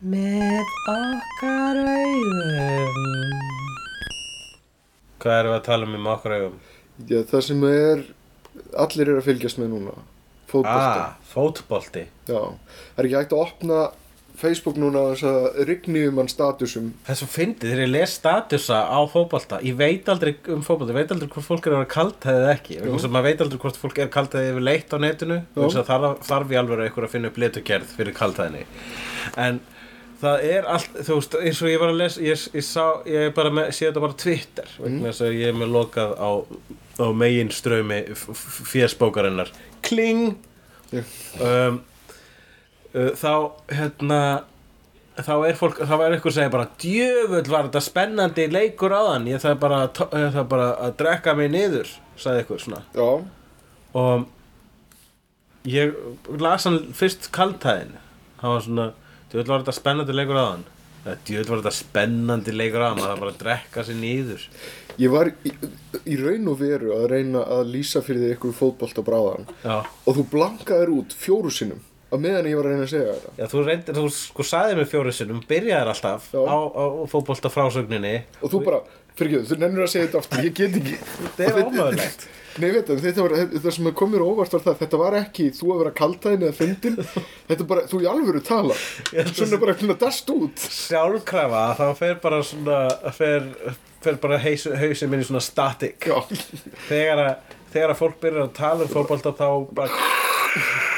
Með okkar augum. Hvað erum við að tala um með okkar augum? Já, það sem er allir eru að fylgjast með núna fótbolta Ah, fótbolti. Já, það er ekki hægt að opna Facebook núna þess að rigni um hann statusum. Það er svo fyndið þegar ég les statusa á fótbolta Ég veit aldrei um fótbolta Ég veit aldrei hvort fólk er að vera kaltæðið eða ekki. Maður veit aldrei hvort fólk er kaltæðið yfir leitt á netinu að þarf, ég alveg að finna upp letugerð fyrir kaltæðinni En það er allt, þú veist, eins og ég var að lesa Ég, ég sá, ég bara með, sé þetta bara Twitter Vegna þess að ég er með lokað á, á megin strömi fjersbókarinnar Kling! Um, þá hérna þá er fólk, þá er eitthvað að segja bara djöfull var þetta spennandi leikur áðan? Ég það bara, ég það bara að drekka mig niður, sagði eitthvað svona. Já, og ég las hann fyrst kaltæðin hann var svona, djöfull var þetta spennandi leikur Eða, djöfull var þetta spennandi leikur maður þarf bara að drekka sig niður. Ég var í, í raun og veru að reyna að lýsa fyrir þig ykkur fótbolta bráðan já, og þú blankaðir út fjóru sinnum að meðan ég var að reyna að segja þetta já þú reyndir, þú sko sagði mig fjóri sinnum byrjaðir alltaf Já. á, á fótbolta frásögninni. Og þú bara, fyrir ekki, þú nennir að segja þetta aftur ég get ekki. Þetta er ómögulegt. Nei, veit það, þetta var, þetta sem kom mér á óvart var það, þetta var ekki þú að vera kaltæðin eða fyndin, þetta er bara, þú í alvöru tala, svona bara svona dast út. sjálfkrafa þá fer bara svona fer, fer bara haus, hausin minn í svona static. Já, þegar að, þegar að fólk byrjar að tala um fótbolta þá bara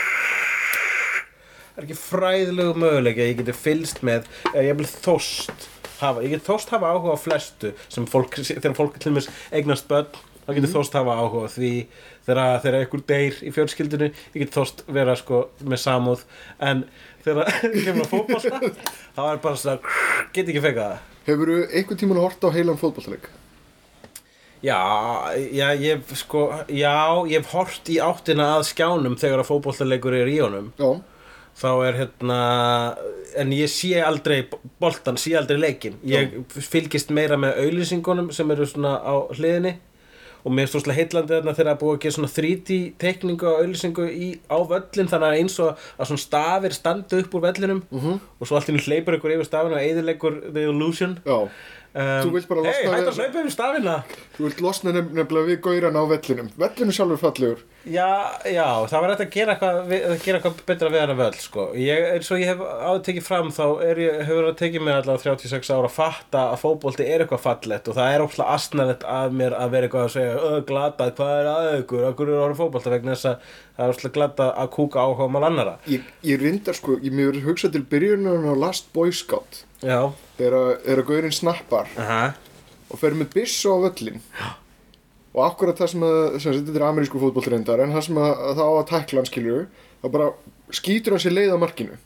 er ekki fræðilegu möguleiki að ég geti fylst með eða ég vil þóst hafa, ég get þóst hafa áhuga á flestu sem fólk, þegar fólk til mér eignast börn þá getur Mhm. þóst hafa áhuga á því. Þegar, þegar einhver deyr í fjölskyldinu ég get þóst vera sko með samúð. En þegar kemur að fótbolta þá er bara svona get ekki feka það. Hefurðu einhvern tímann hort á heilan fótballtaleik? Já, já, ég sko, já, ég hef hort í áttina að skjánum þegar að fótboltaleikur er í honum. Já, þá er hérna en ég sé aldrei boltan, sé aldrei leikin ég fylgist meira með auðlýsingunum sem eru svona á hliðinni. Og mér er stóðslega heitlandi þarna þegar er búið að gera svona 3D teikningu og auðlýsingu í, á völlin þannig að eins og að svona stafir standa upp úr vellinum -hmm. og svo allt í nú hleypur ykkur yfir stafina og eðilegur the illusion. Já um, Hei, hættu að hlaupa yfir stafina. Þú vilt losna nefn- nefnilega við gauran á vellinum. Vellinu sjálfur fallegur. Já, já, það var hægt að gera eitthvað, að eitthvað betra við hana völl sko. ég, eins og ég hef áður tekið fram þá ég, hefur það tekið mér allavega 36 ára að fatta að fótbolti er eitthvað fallett og það er óslega astnæðett að mér að vera eitthvað að segja glatað, hvað er að ykkur, okkur er orðið fótbolta? Vegna þess að það er óslega glatað að kúka áhuga mál annara Ég, ég reyndar sko, ég mér Þegar að- þegar að gaurin snappar aha, og fer með byssu á völlin og akkurat það sem að sem þetta er amerísku fótbollreyndar en það sem að, að það á að tækla hann skilur þá bara skýtur hann sér leið á markinu.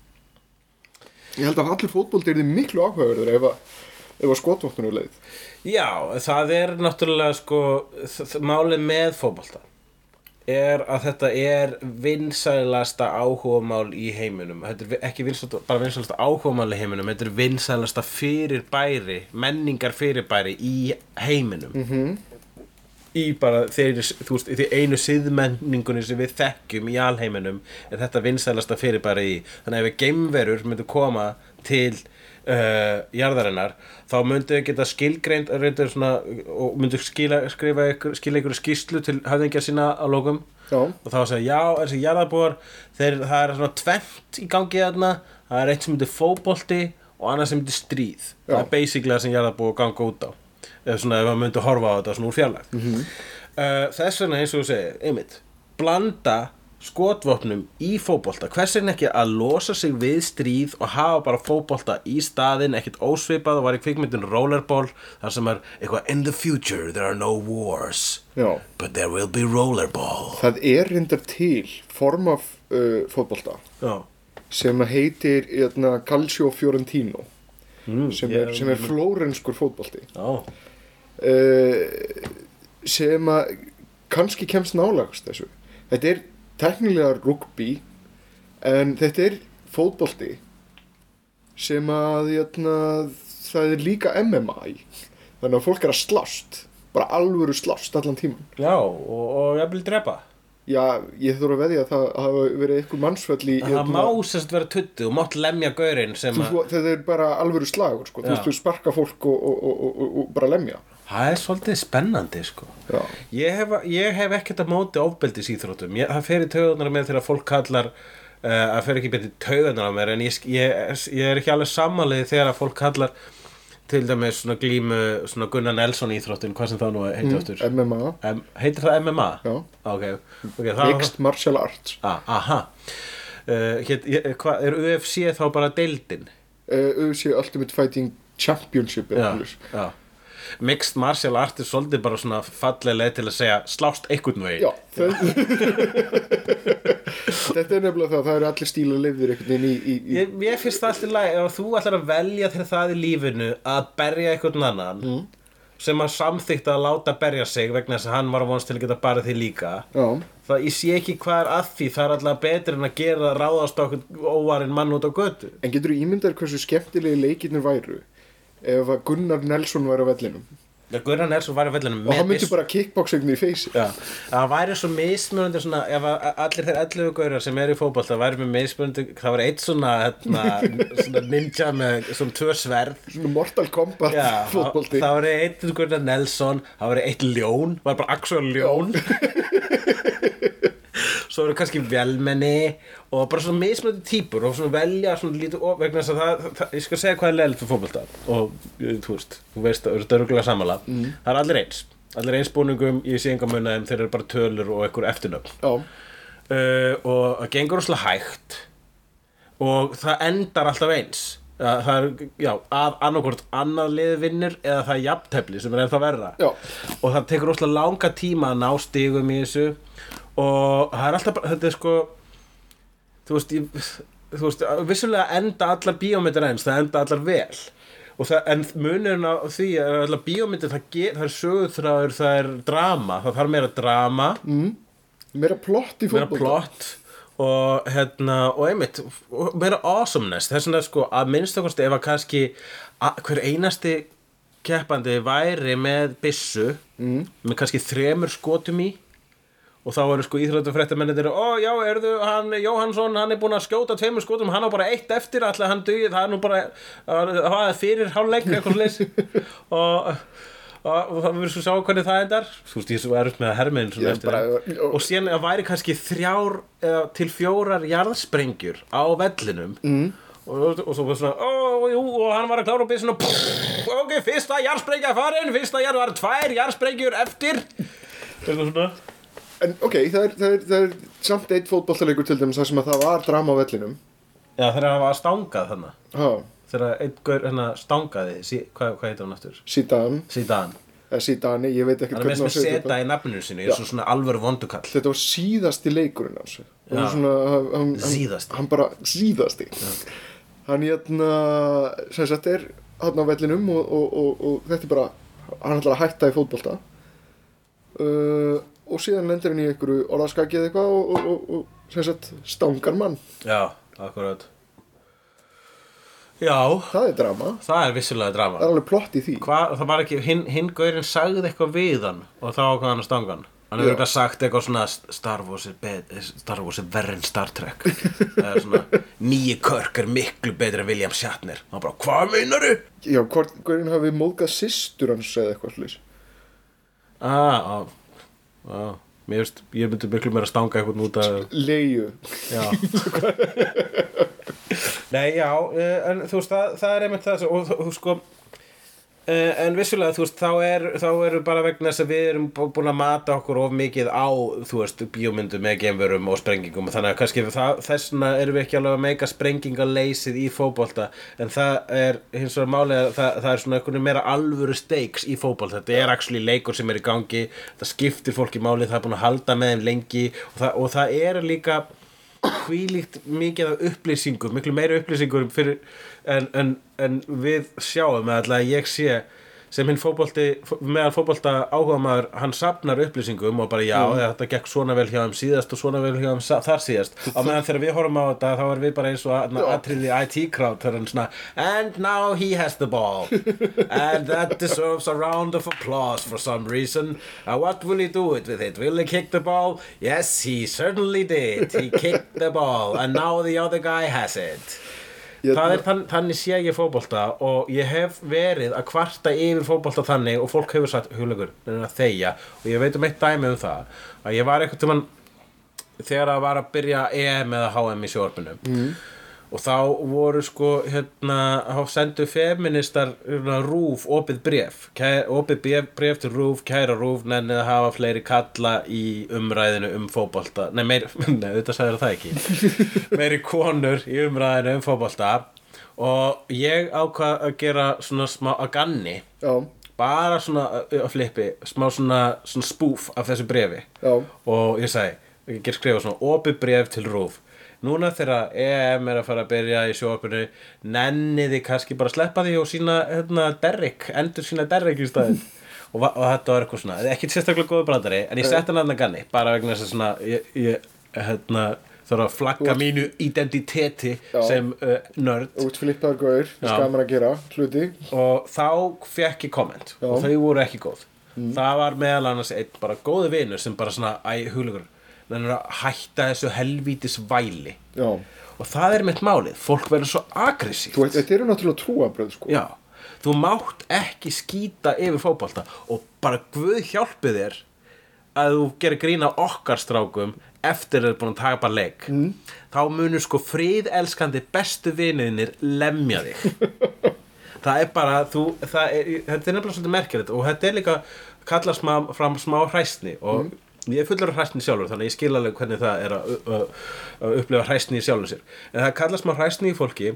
Ég held að allir fótbolti er því miklu áhugaverður ef að, að skotvopninu er leið. Já, það er náttúrulega sko, málið með fótbolta er að þetta er vinsælasta áhugamál í heiminum. Þetta er ekki vinsælasta, bara vinsælasta áhugamál í heiminum þetta er vinsælasta fyrirbæri menningar fyrirbæri í heiminum. -hmm. í bara þeir, veist, því einu siðmenningunni sem við þekkjum í alheiminum er þetta vinsælasta fyrirbæri í. Þannig að ef geimverur myndu koma til uh, jarðarinnar þá myndu þau geta skilgreind svona, og myndu skila, skrifa ykkur, skila ykkur skýslu til höfðingja sína á lókum og þá segja, já, þessi jarðarbúar þeir, það er svona tvent í gangi þarna. Það er eitt sem myndir fótbolti og annað sem myndir stríð. Já. það er basically það sem jarðarbúar ganga út á. Ef maður myndi horfa á þetta svona úr fjarlægt mm Mhm. þess vegna eins og þú segir, einmitt blanda skotvopnum í fótbolta. Hvers vegna ekki að losa sig við stríð og hafa bara fótbolta í staðinn ekkert ósvipað og var í kvikmyndin Rollerball þar sem er eitthvað in the future there are no wars Já. but there will be rollerball. Það er reyndar til form af uh, fótbolta já, sem heitir hérna, Calcio Fiorentino mm, sem, er, sem er flórenskur fótbolti. Já, uh, sem að kannski kemst nálagast þessu. Þetta er teknilega rugby en þetta er fótbolti sem að jötna, það er líka MMA í. Þannig að fólk er að slást bara alvöru slást allan tíman já og, og ég vil drepa. Já, ég þurfa að veðja að það hafa verið eitthvað mannsföll í það jötna, má sérst vera tuttu og mátt lemja gaurinn sem að þetta er bara alvöru slagur sko. þú veist, þú sparka fólk og, og, og, og, og bara lemja það er svolítið spennandi sko. Ég hef, ég hef ekkert að móti ofbeldis íþróttum ég, það fer í taugarnar með þegar fólk kallar uh, að fer ekki betið taugarnar á mér en ég, ég, ég er ekki alveg samanlega þegar að fólk kallar til dæmis svona glímu svona Gunnar Nelson íþróttin hvað sem það nú heitir aftur. MMA um, heitir það MMA? Já. ok, okay það, Mixed Martial Arts. Ah, aha. Uh, hét, ég, hva, er UFC þá bara deildin? uh, UFC Ultimate Fighting Championship já, já Mixed martial art er svolítið bara svona falleg leið til að segja slást einhvern veginn. Já, þetta er nefnilega það, það eru allir stíla lifðir einhvern veginn í, í, í... Ég, ég finnst það alltaf læg ef þú ætlar að velja til það í lífinu að berja einhvern annan Mm. sem að samþykta að láta berja sig vegna þess að hann var vonst til að geta barið því líka. Já, það ég sé ekki hvað er að því það er alltaf betur en að gera ráðast okkur óvarinn mann út á götu. En getur þú ímyndar hversu skemmtilegi leikirnir væru ef Gunnar Nelson væri á vellinum. Gunnar Nelson var í vellinum og hann myndi bara kickboxingni í feysi Já, það væri svo mismunandi svona, ef allir þeir 11 gaurar sem eru í fótboll það væri með mismunandi, það væri eitt svona, hérna, svona ninja með svona tvö sverð. Svona Mortal Kombat Já, fótbolti. það væri eitt Gunnar Nelson, það væri eitt ljón, var bara Axel ljón Svo eru kannski velmenni og bara svona mismunandi típur og svona velja svona lítið og vegna þess að það, það, ég skal segja hvað er leiligt fyrir fótbolta og eh, þú veist, þú veist, þú veist, örgulega sammála Mm. það er allir eins, allir eins búningum ég sé enga munna þeim, þeir eru bara tölur og einhver eftirnöfn. Já, uh, og það gengur óslega hægt og það endar alltaf eins. Já, það er, já, að annarkvort annað lið vinnur eða það er jafntefli sem er ennþá verra. Já. og það tekur óslega langa tíma að ná stigum í þessu og það er alltaf þetta er sko þú veist, ég, þú veist vissulega enda allar bíómyndir eins það enda allar vel. Það, en munurinn á því að allar bíómyndir það, það er sögutræður, það er drama það þarf meira drama. Meira plott í meira fótbolta. plott og hérna og einmitt meira awesomeness. Þess vegna sko að minnstakosti ef að kannski að, hver einasti keppandi væri með byssu mm. með kannski þremur skotum í og þá eru sko íþróttafréttamennir ó já, erðu hann Jóhansson hann er búinn að skjóta tveimur skotum hann á bara eitt eftir alltaf hann dugi, það er nú bara það er fyrir hálfleik eitthvað leys og og og það verður svo sjá hvernig það endar. Þú veist ég er svo erut með herminn Ég er bara- og síðan að væri kannski þrjár eða til fjórar jarðsprengjur á vellinum mm. og, og svo var svona ó, jú, og hann var að klára og byrja svona pff, ok, fyrsta jarðsprengja farin fyrsta jarð var tvær jarðsprengjur eftir. Eitthvað svona En ok, það er, það, er, það er samt eitt fótbollalegur til dæmis þar sem að það var drama á vellinum. Já, þegar hann var að stangað þannig ha, þegar einn gaur hérna stangaði sí, hvað, hvað heitir hann aftur? Zidane, Síðan eða Zidane, ég veit ekki hann er mest á með að segja seta þetta. í nafninu sinu eins og svona alvöru vondukall. Þetta var síðasti leikurinn hans Og Já. svona, hann, hann, Síðasti. Hann bara, síðasti. Hann hérna, sem sagt er hann á vellinum og, og, og, og þetta er bara, hann ætlar að hætta í fótbolta. Uh, og síðan lendir hann í einhverju orðaskaki eða eitthvað og, og, og, og sem sagt stangar mann. Já, akkurat. Já, Það er drama, það er vissulega drama. Það er alveg plott í því. Hvað, það var ekki, hinn, hinn gaurinn sagði eitthvað við hann og þá ákvað hann að stanga hann. Hann hefur Já. eitthvað sagt eitthvað svona Star Wars er, Star Wars er verri en Star Trek. Það er svona Nýji Körk er miklu betri en William Shatner. Hann bara, hvað meinaru? Já, hvort Guðurinn hafi móðgað systur hans eða eitthvað slús Ah, á, á Mér veist, ég myndi miklu meira stanga eitthvað út að Leiu Já. Nei, já, eh, en þú veist, það, það er einmitt það og þú sko en vissulega, þú veist, þá er eru bara vegna þess að við erum bú- búin að mata okkur of mikið á þú veist, bíómyndum með gemverum og sprengingum og þannig að kannski það, þessna erum við ekki alveg að meika sprengingaleysið í fótbolta. En það er hins vegar málið að það, það er svona einhvern meira alvöru stakes í fótbolta, þetta er actually leikur sem er í gangi, það skiptir fólki málið, það er búin að halda með þeim lengi og það, og það er líka hvílíkt mikið af upplýsingum miklu meiri upplýsingum fyrir, en, en, en við sjáum að ég sé sem hinn fótbolti, meðan fótbolta áhuga maður, hann sapnar upplýsingum og bara já, þetta gekk svona vel hjá þeim síðast og svona vel hjá sa- þar síðast. Á meðan þegar við horfum á þetta, þá erum við bara eins og að- atriði IT crowd, þegar hann svona and now he has the ball. And that deserves a round of applause for some reason. And what will he do it with it, will he kick the ball? Yes, he certainly did. He kicked the ball and now the other guy has it það er þann, þannig sé ég fótbolta og ég hef verið að kvarta yfir fótbolta þannig og fólk hefur sagt að þegja og ég veit um eitt dæmi um það að ég var eitthvað tímann þegar að var að byrja EM eða HM í sjórpunum mm. Og þá voru sko hérna, þá sendu feministar hérna, rúf opið bref kæ, opið bref, bref til rúf, kæra rúf nennið að hafa fleiri kalla í umræðinu um fótbolta. Nei, meir, nei þetta sagði það ekki. Meiri konur í umræðinu um fótbolta. Og ég ákvað að gera svona smá að ganni. Já, bara svona að flippi smá svona, svona spúf af þessu brefi já, og ég sagði, ég ger skrifa svona opið bref til rúf núna þegar EM er að fara að byrja í sjóarpinu nenniði kannski bara að sleppa því og sína hérna, Derrick, endur sína Derrick í staðinn. Og, og þetta var eitthvað svona ekki sérstaklega góðu brandari, en ég sett hann að ganni bara vegna þess að svona ég, ég hérna, þarf að flagga mínu identiteti Já. sem uh, nörd. Út flippaður gaur, skaman að gera, hluti. Og þá fekk ég komment Já. og þau voru ekki góð. Það var meðal annars einn bara góði vinur sem bara svona, æ, hugleikur þannig að hætta þessu helvítis væli. Já, og það er mitt málið, fólk verður svo veit, þetta eru náttúrulega trúabröð sko. Já, þú mátt ekki skýta yfir fótbolta. Og bara guð hjálpi þér að þú gerir grína okkar strákum eftir að þau er búin að taka leik. Mm. þá munur sko fríðelskandi bestu viniðinir lemja þig. Það er bara þú, það er, þetta er nefnilega svolítið merkilegt. Og þetta er líka kallað fram smá hræsni. Og ég er fullur af hræstni sjálfur þannig að ég skil alveg hvernig það er að, að, að upplifa hræstni í sjálfur sér. En það kallast maður hræstni í fólki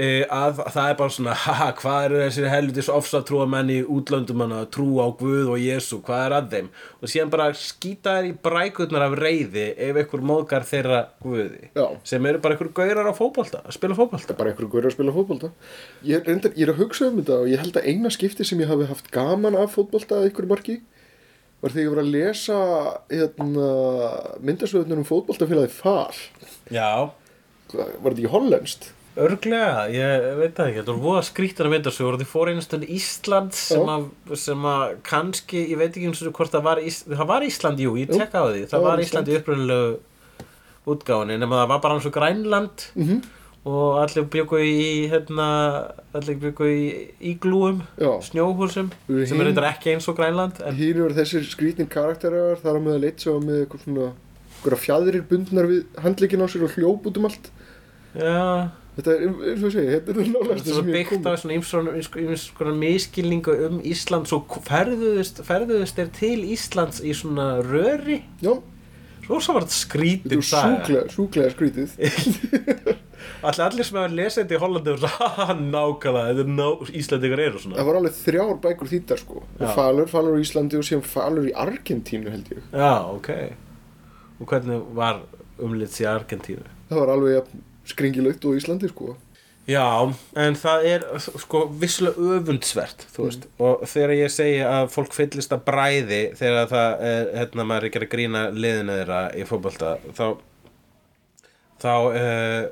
e, að það er bara svona haha, hvað eru þessir helvitis ofsatrúa menn í útlöndum að trúa á Guð og Jésu hvað er að þeim? Og síðan bara skýta þær í brækurnar af reyði ef einhver móðgar þeirra Guði Já. sem eru bara einhver gaurar á fótbolta að spila fótbolta. Bara einhverju guður að spila fótbolta. Ég, ég er að hugsa um þetta og ég held að eina skipti sem ég hafi haft gaman af fótbolta að einhverju marki var þegar ég var að lesa hérna, myndasöðunum um fótboltafélagi FAL? Já, var þetta ekki hollenskt? Örglega, ég veit það ekki, þetta voru voða skrítan að mynda svo, það fór einu stund Ísland sem að, sem að kannski, ég veit ekki eins og hvort það var, Ís, það var Ísland, jú, ég tekka á því, það það var Ísland í upprunalegu útgáfinni, nema það var bara eins og Grænland. Mhm. Og allir byggu í, hérna, allir byggu í íglúum, snjóhúsum, Við sem er reyndar ekki eins og Grænland, Hýri var þessir skrýtnir karakterar þar á með að leitt svo með eitthvað svona fjæðrir bundnar við handleikin á sér og hljóp út um allt. Já, þetta er, eins og ég segi, þetta er það nálega þetta er byggt á svona ymsum svona miskilningu um Ísland, svo ferðuðust, ferðuðust er til Íslands í svona röri, já, Svo var þetta þetta skrítin er saga. súklega, skrýtið Allir, allir sem hefur lesið í Hollandi og nákvæmlega, þetta ná, Íslandingar eru svona. Það var alveg þrjár bækur þýttar sko. Já. falur, falur á Íslandi og síðan falur í Argentínu held ég. Já, ok. Og hvernig var umlits í Argentínu? það var alveg skringilegt og Íslandi sko. Já, en það er sko vissulega öfundsvert þú veist, og þegar ég segi að fólk fyllist að bræði þegar það er, hérna, maður er ekki að grína liðinu þeirra í fótbolta þá þá uh,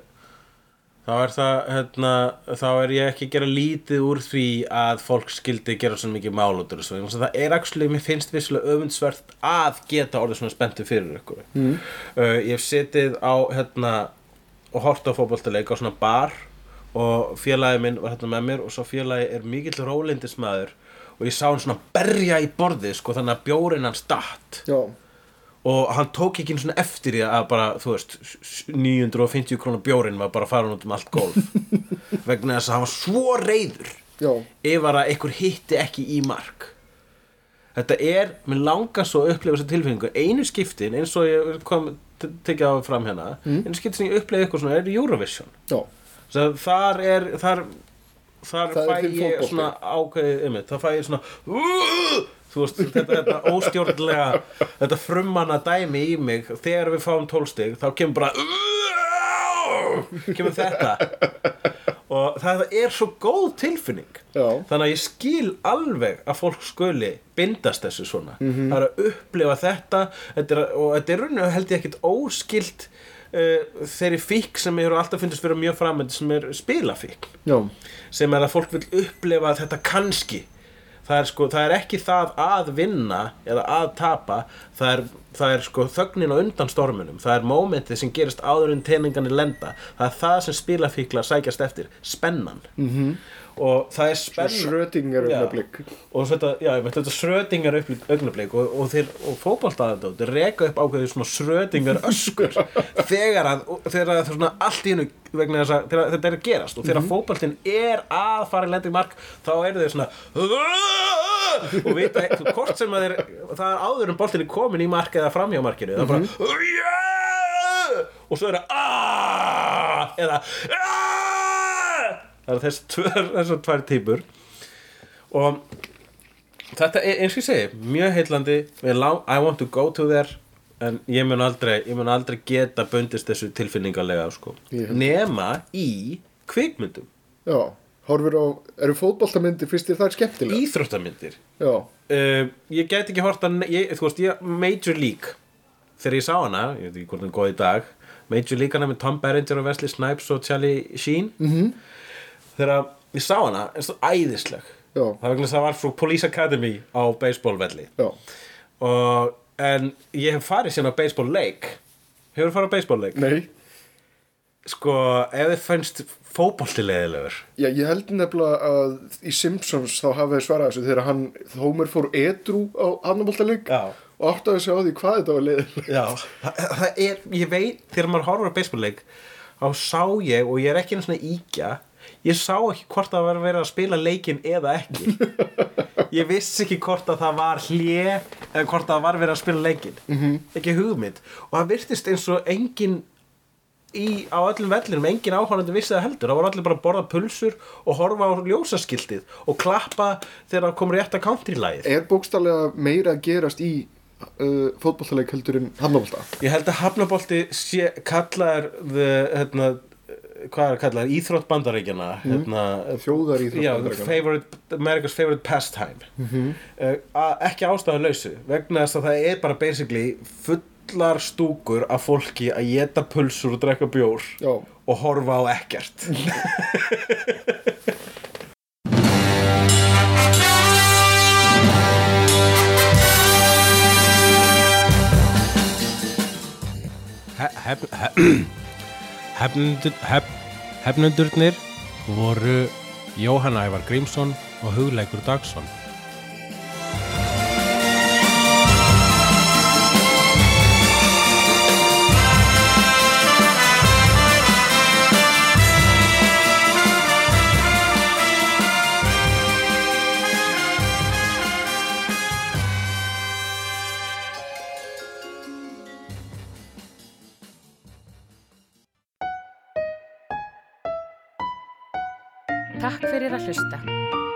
þá er það hérna, þá er ég ekki að gera lítið úr því að fólk skildi gera svo mikið mál út úr þessu þess að það er actually, mér finnst vissulega öfundsvert að geta orðið svona spenntu fyrir ykkur. Mm. ég hef setið á hérna og hort á fótboltaleik á svona bar og félagi minn var hérna með mér og svo félagi er mikill rólindismæður og ég sá hann svona berja í borðið sko þannig að bjórin hans datt. Já, og hann tók ekki einu svona eftir því að bara, þú veist, 950 krónar bjórin var bara farin út um allt gólf vegna þess að hann var svo reyður já, ef að einhver hitti ekki í mark. Þetta er, mér langar svo að upplifa þessa tilfinningu, einu skiptin eins og ég kom, te- tekið á fram hérna einu skiptin sem ég upplifa eitthvað svona er Eurovision. Já, þar er þar, þar fæ ég svona ákveðið um þá fæ ég svona "Uh!" Þú veist, þetta, þetta óstjórnlega þetta frummanna dæmi í mig þegar við fáum tólstig þá kemur bara kemur þetta. Og það er svo góð tilfinning. Já. þannig að ég skil alveg að fólk skuli bindast þessu svona. Mhm. það er að upplifa þetta, þetta er, að- og þetta er rauninu held ég ekkit óskilt uh, þeirri fík sem eru alltaf finnst vera mjög framönd sem er spilafík já, sem er að fólk vil upplifa þetta kannski það er, sko, það er ekki það að vinna eða að tapa það er, það er sko þögnin á undan stormunum það er mómentið sem gerist áður en teningarnir lenda. Það er það sem spilafíklar sækjast eftir spennan. -hmm. Og það er spennan Schrödinger Já. augnablik. og þetta, já, þetta srödingar augnablik og, og þeir, og fótballtaðandótt reka upp ákveðið svona srödingar öskur þegar að, þegar að það er svona allt í hennu vegna þess að þegar þetta er að gerast og þegar mm fótballtinn er að fara í lending mark þá eru þeir svona og vita, hvort sem að þeir það er áður en boltin er komin í mark eða framhjá markinu það er bara yeah! og svo er það "Ah!" eða "Ah!" Það tvær, þessar tvær típur. Og þetta er eins og ég segi mjög heillandi. Mér lang- I want to go to there en ég mun aldrei, ég mun aldrei geta bundist þessu tilfinningarlega sko. Ég- nema í kvikmyndum. Já, horfir á eru fótboltamyndir fyrst þér það er skemmtilega íþróttamyndir. Já, uh, ég get ekki hort að ég, þú veist, ég, Major League. Þegar ég sá hana, ég veit ekki hvort hann góð í dag. Major League hana með Tom Berenger og Wesley Snipes og Charlie Sheen. -hmm. Þegar ég sá hana er svo æðisleg. Já. það var það var frá Police Academy á baseballvelli. Og, en ég hef farið sérna á baseball leik. Hefur farið á baseball leik? Nei. Sko, ef þið fannst fótbolti leiðilegur. Já, ég held nefnilega að í Simpsons þá hafa þið svarað þessu þegar hann, Homer fór edru á hafnaboltaleik Já. og áttaði sig á því hvað þetta var leiðilega. Já, það, það er, ég veit, þegar maður horfur á baseballleik, þá sá ég, og ég er ekki einu svona íkja, ég sá ekki hvort það var verið að spila leikinn eða ekki. ég vissi ekki hvort að það var hlje eða hvort að það var verið að spila leikinn -hmm. ekki hugmynd og það virtist eins og engin í, á öllum vellinum, engin áhörandi vissi það heldur, það voru allir bara að borða pulsur og horfa á ljósaskiltið og klappa þegar það kom rétt að countrylægið Er bókstallega meira að gerast í uh, fótballtaleik heldur en hafnabólta? Ég held að Hafnabolti sé kallaður the, hérna, hvað er kallaður íþrótt bandaríkjana hérna, Þjóðaríþrótt já, Bandaríkjanna. favorite, America's favorite pastime. Mm ekki ástæðu lausu vegna þess að það er bara basically fullar stúkur af fólki að geta pulsur og drekka bjór Já, og horfa á ekkert Hefnundurnir voru Jóhann Ævar Grímsson og Hugleikur Dagsson Takk fyrir að hlusta.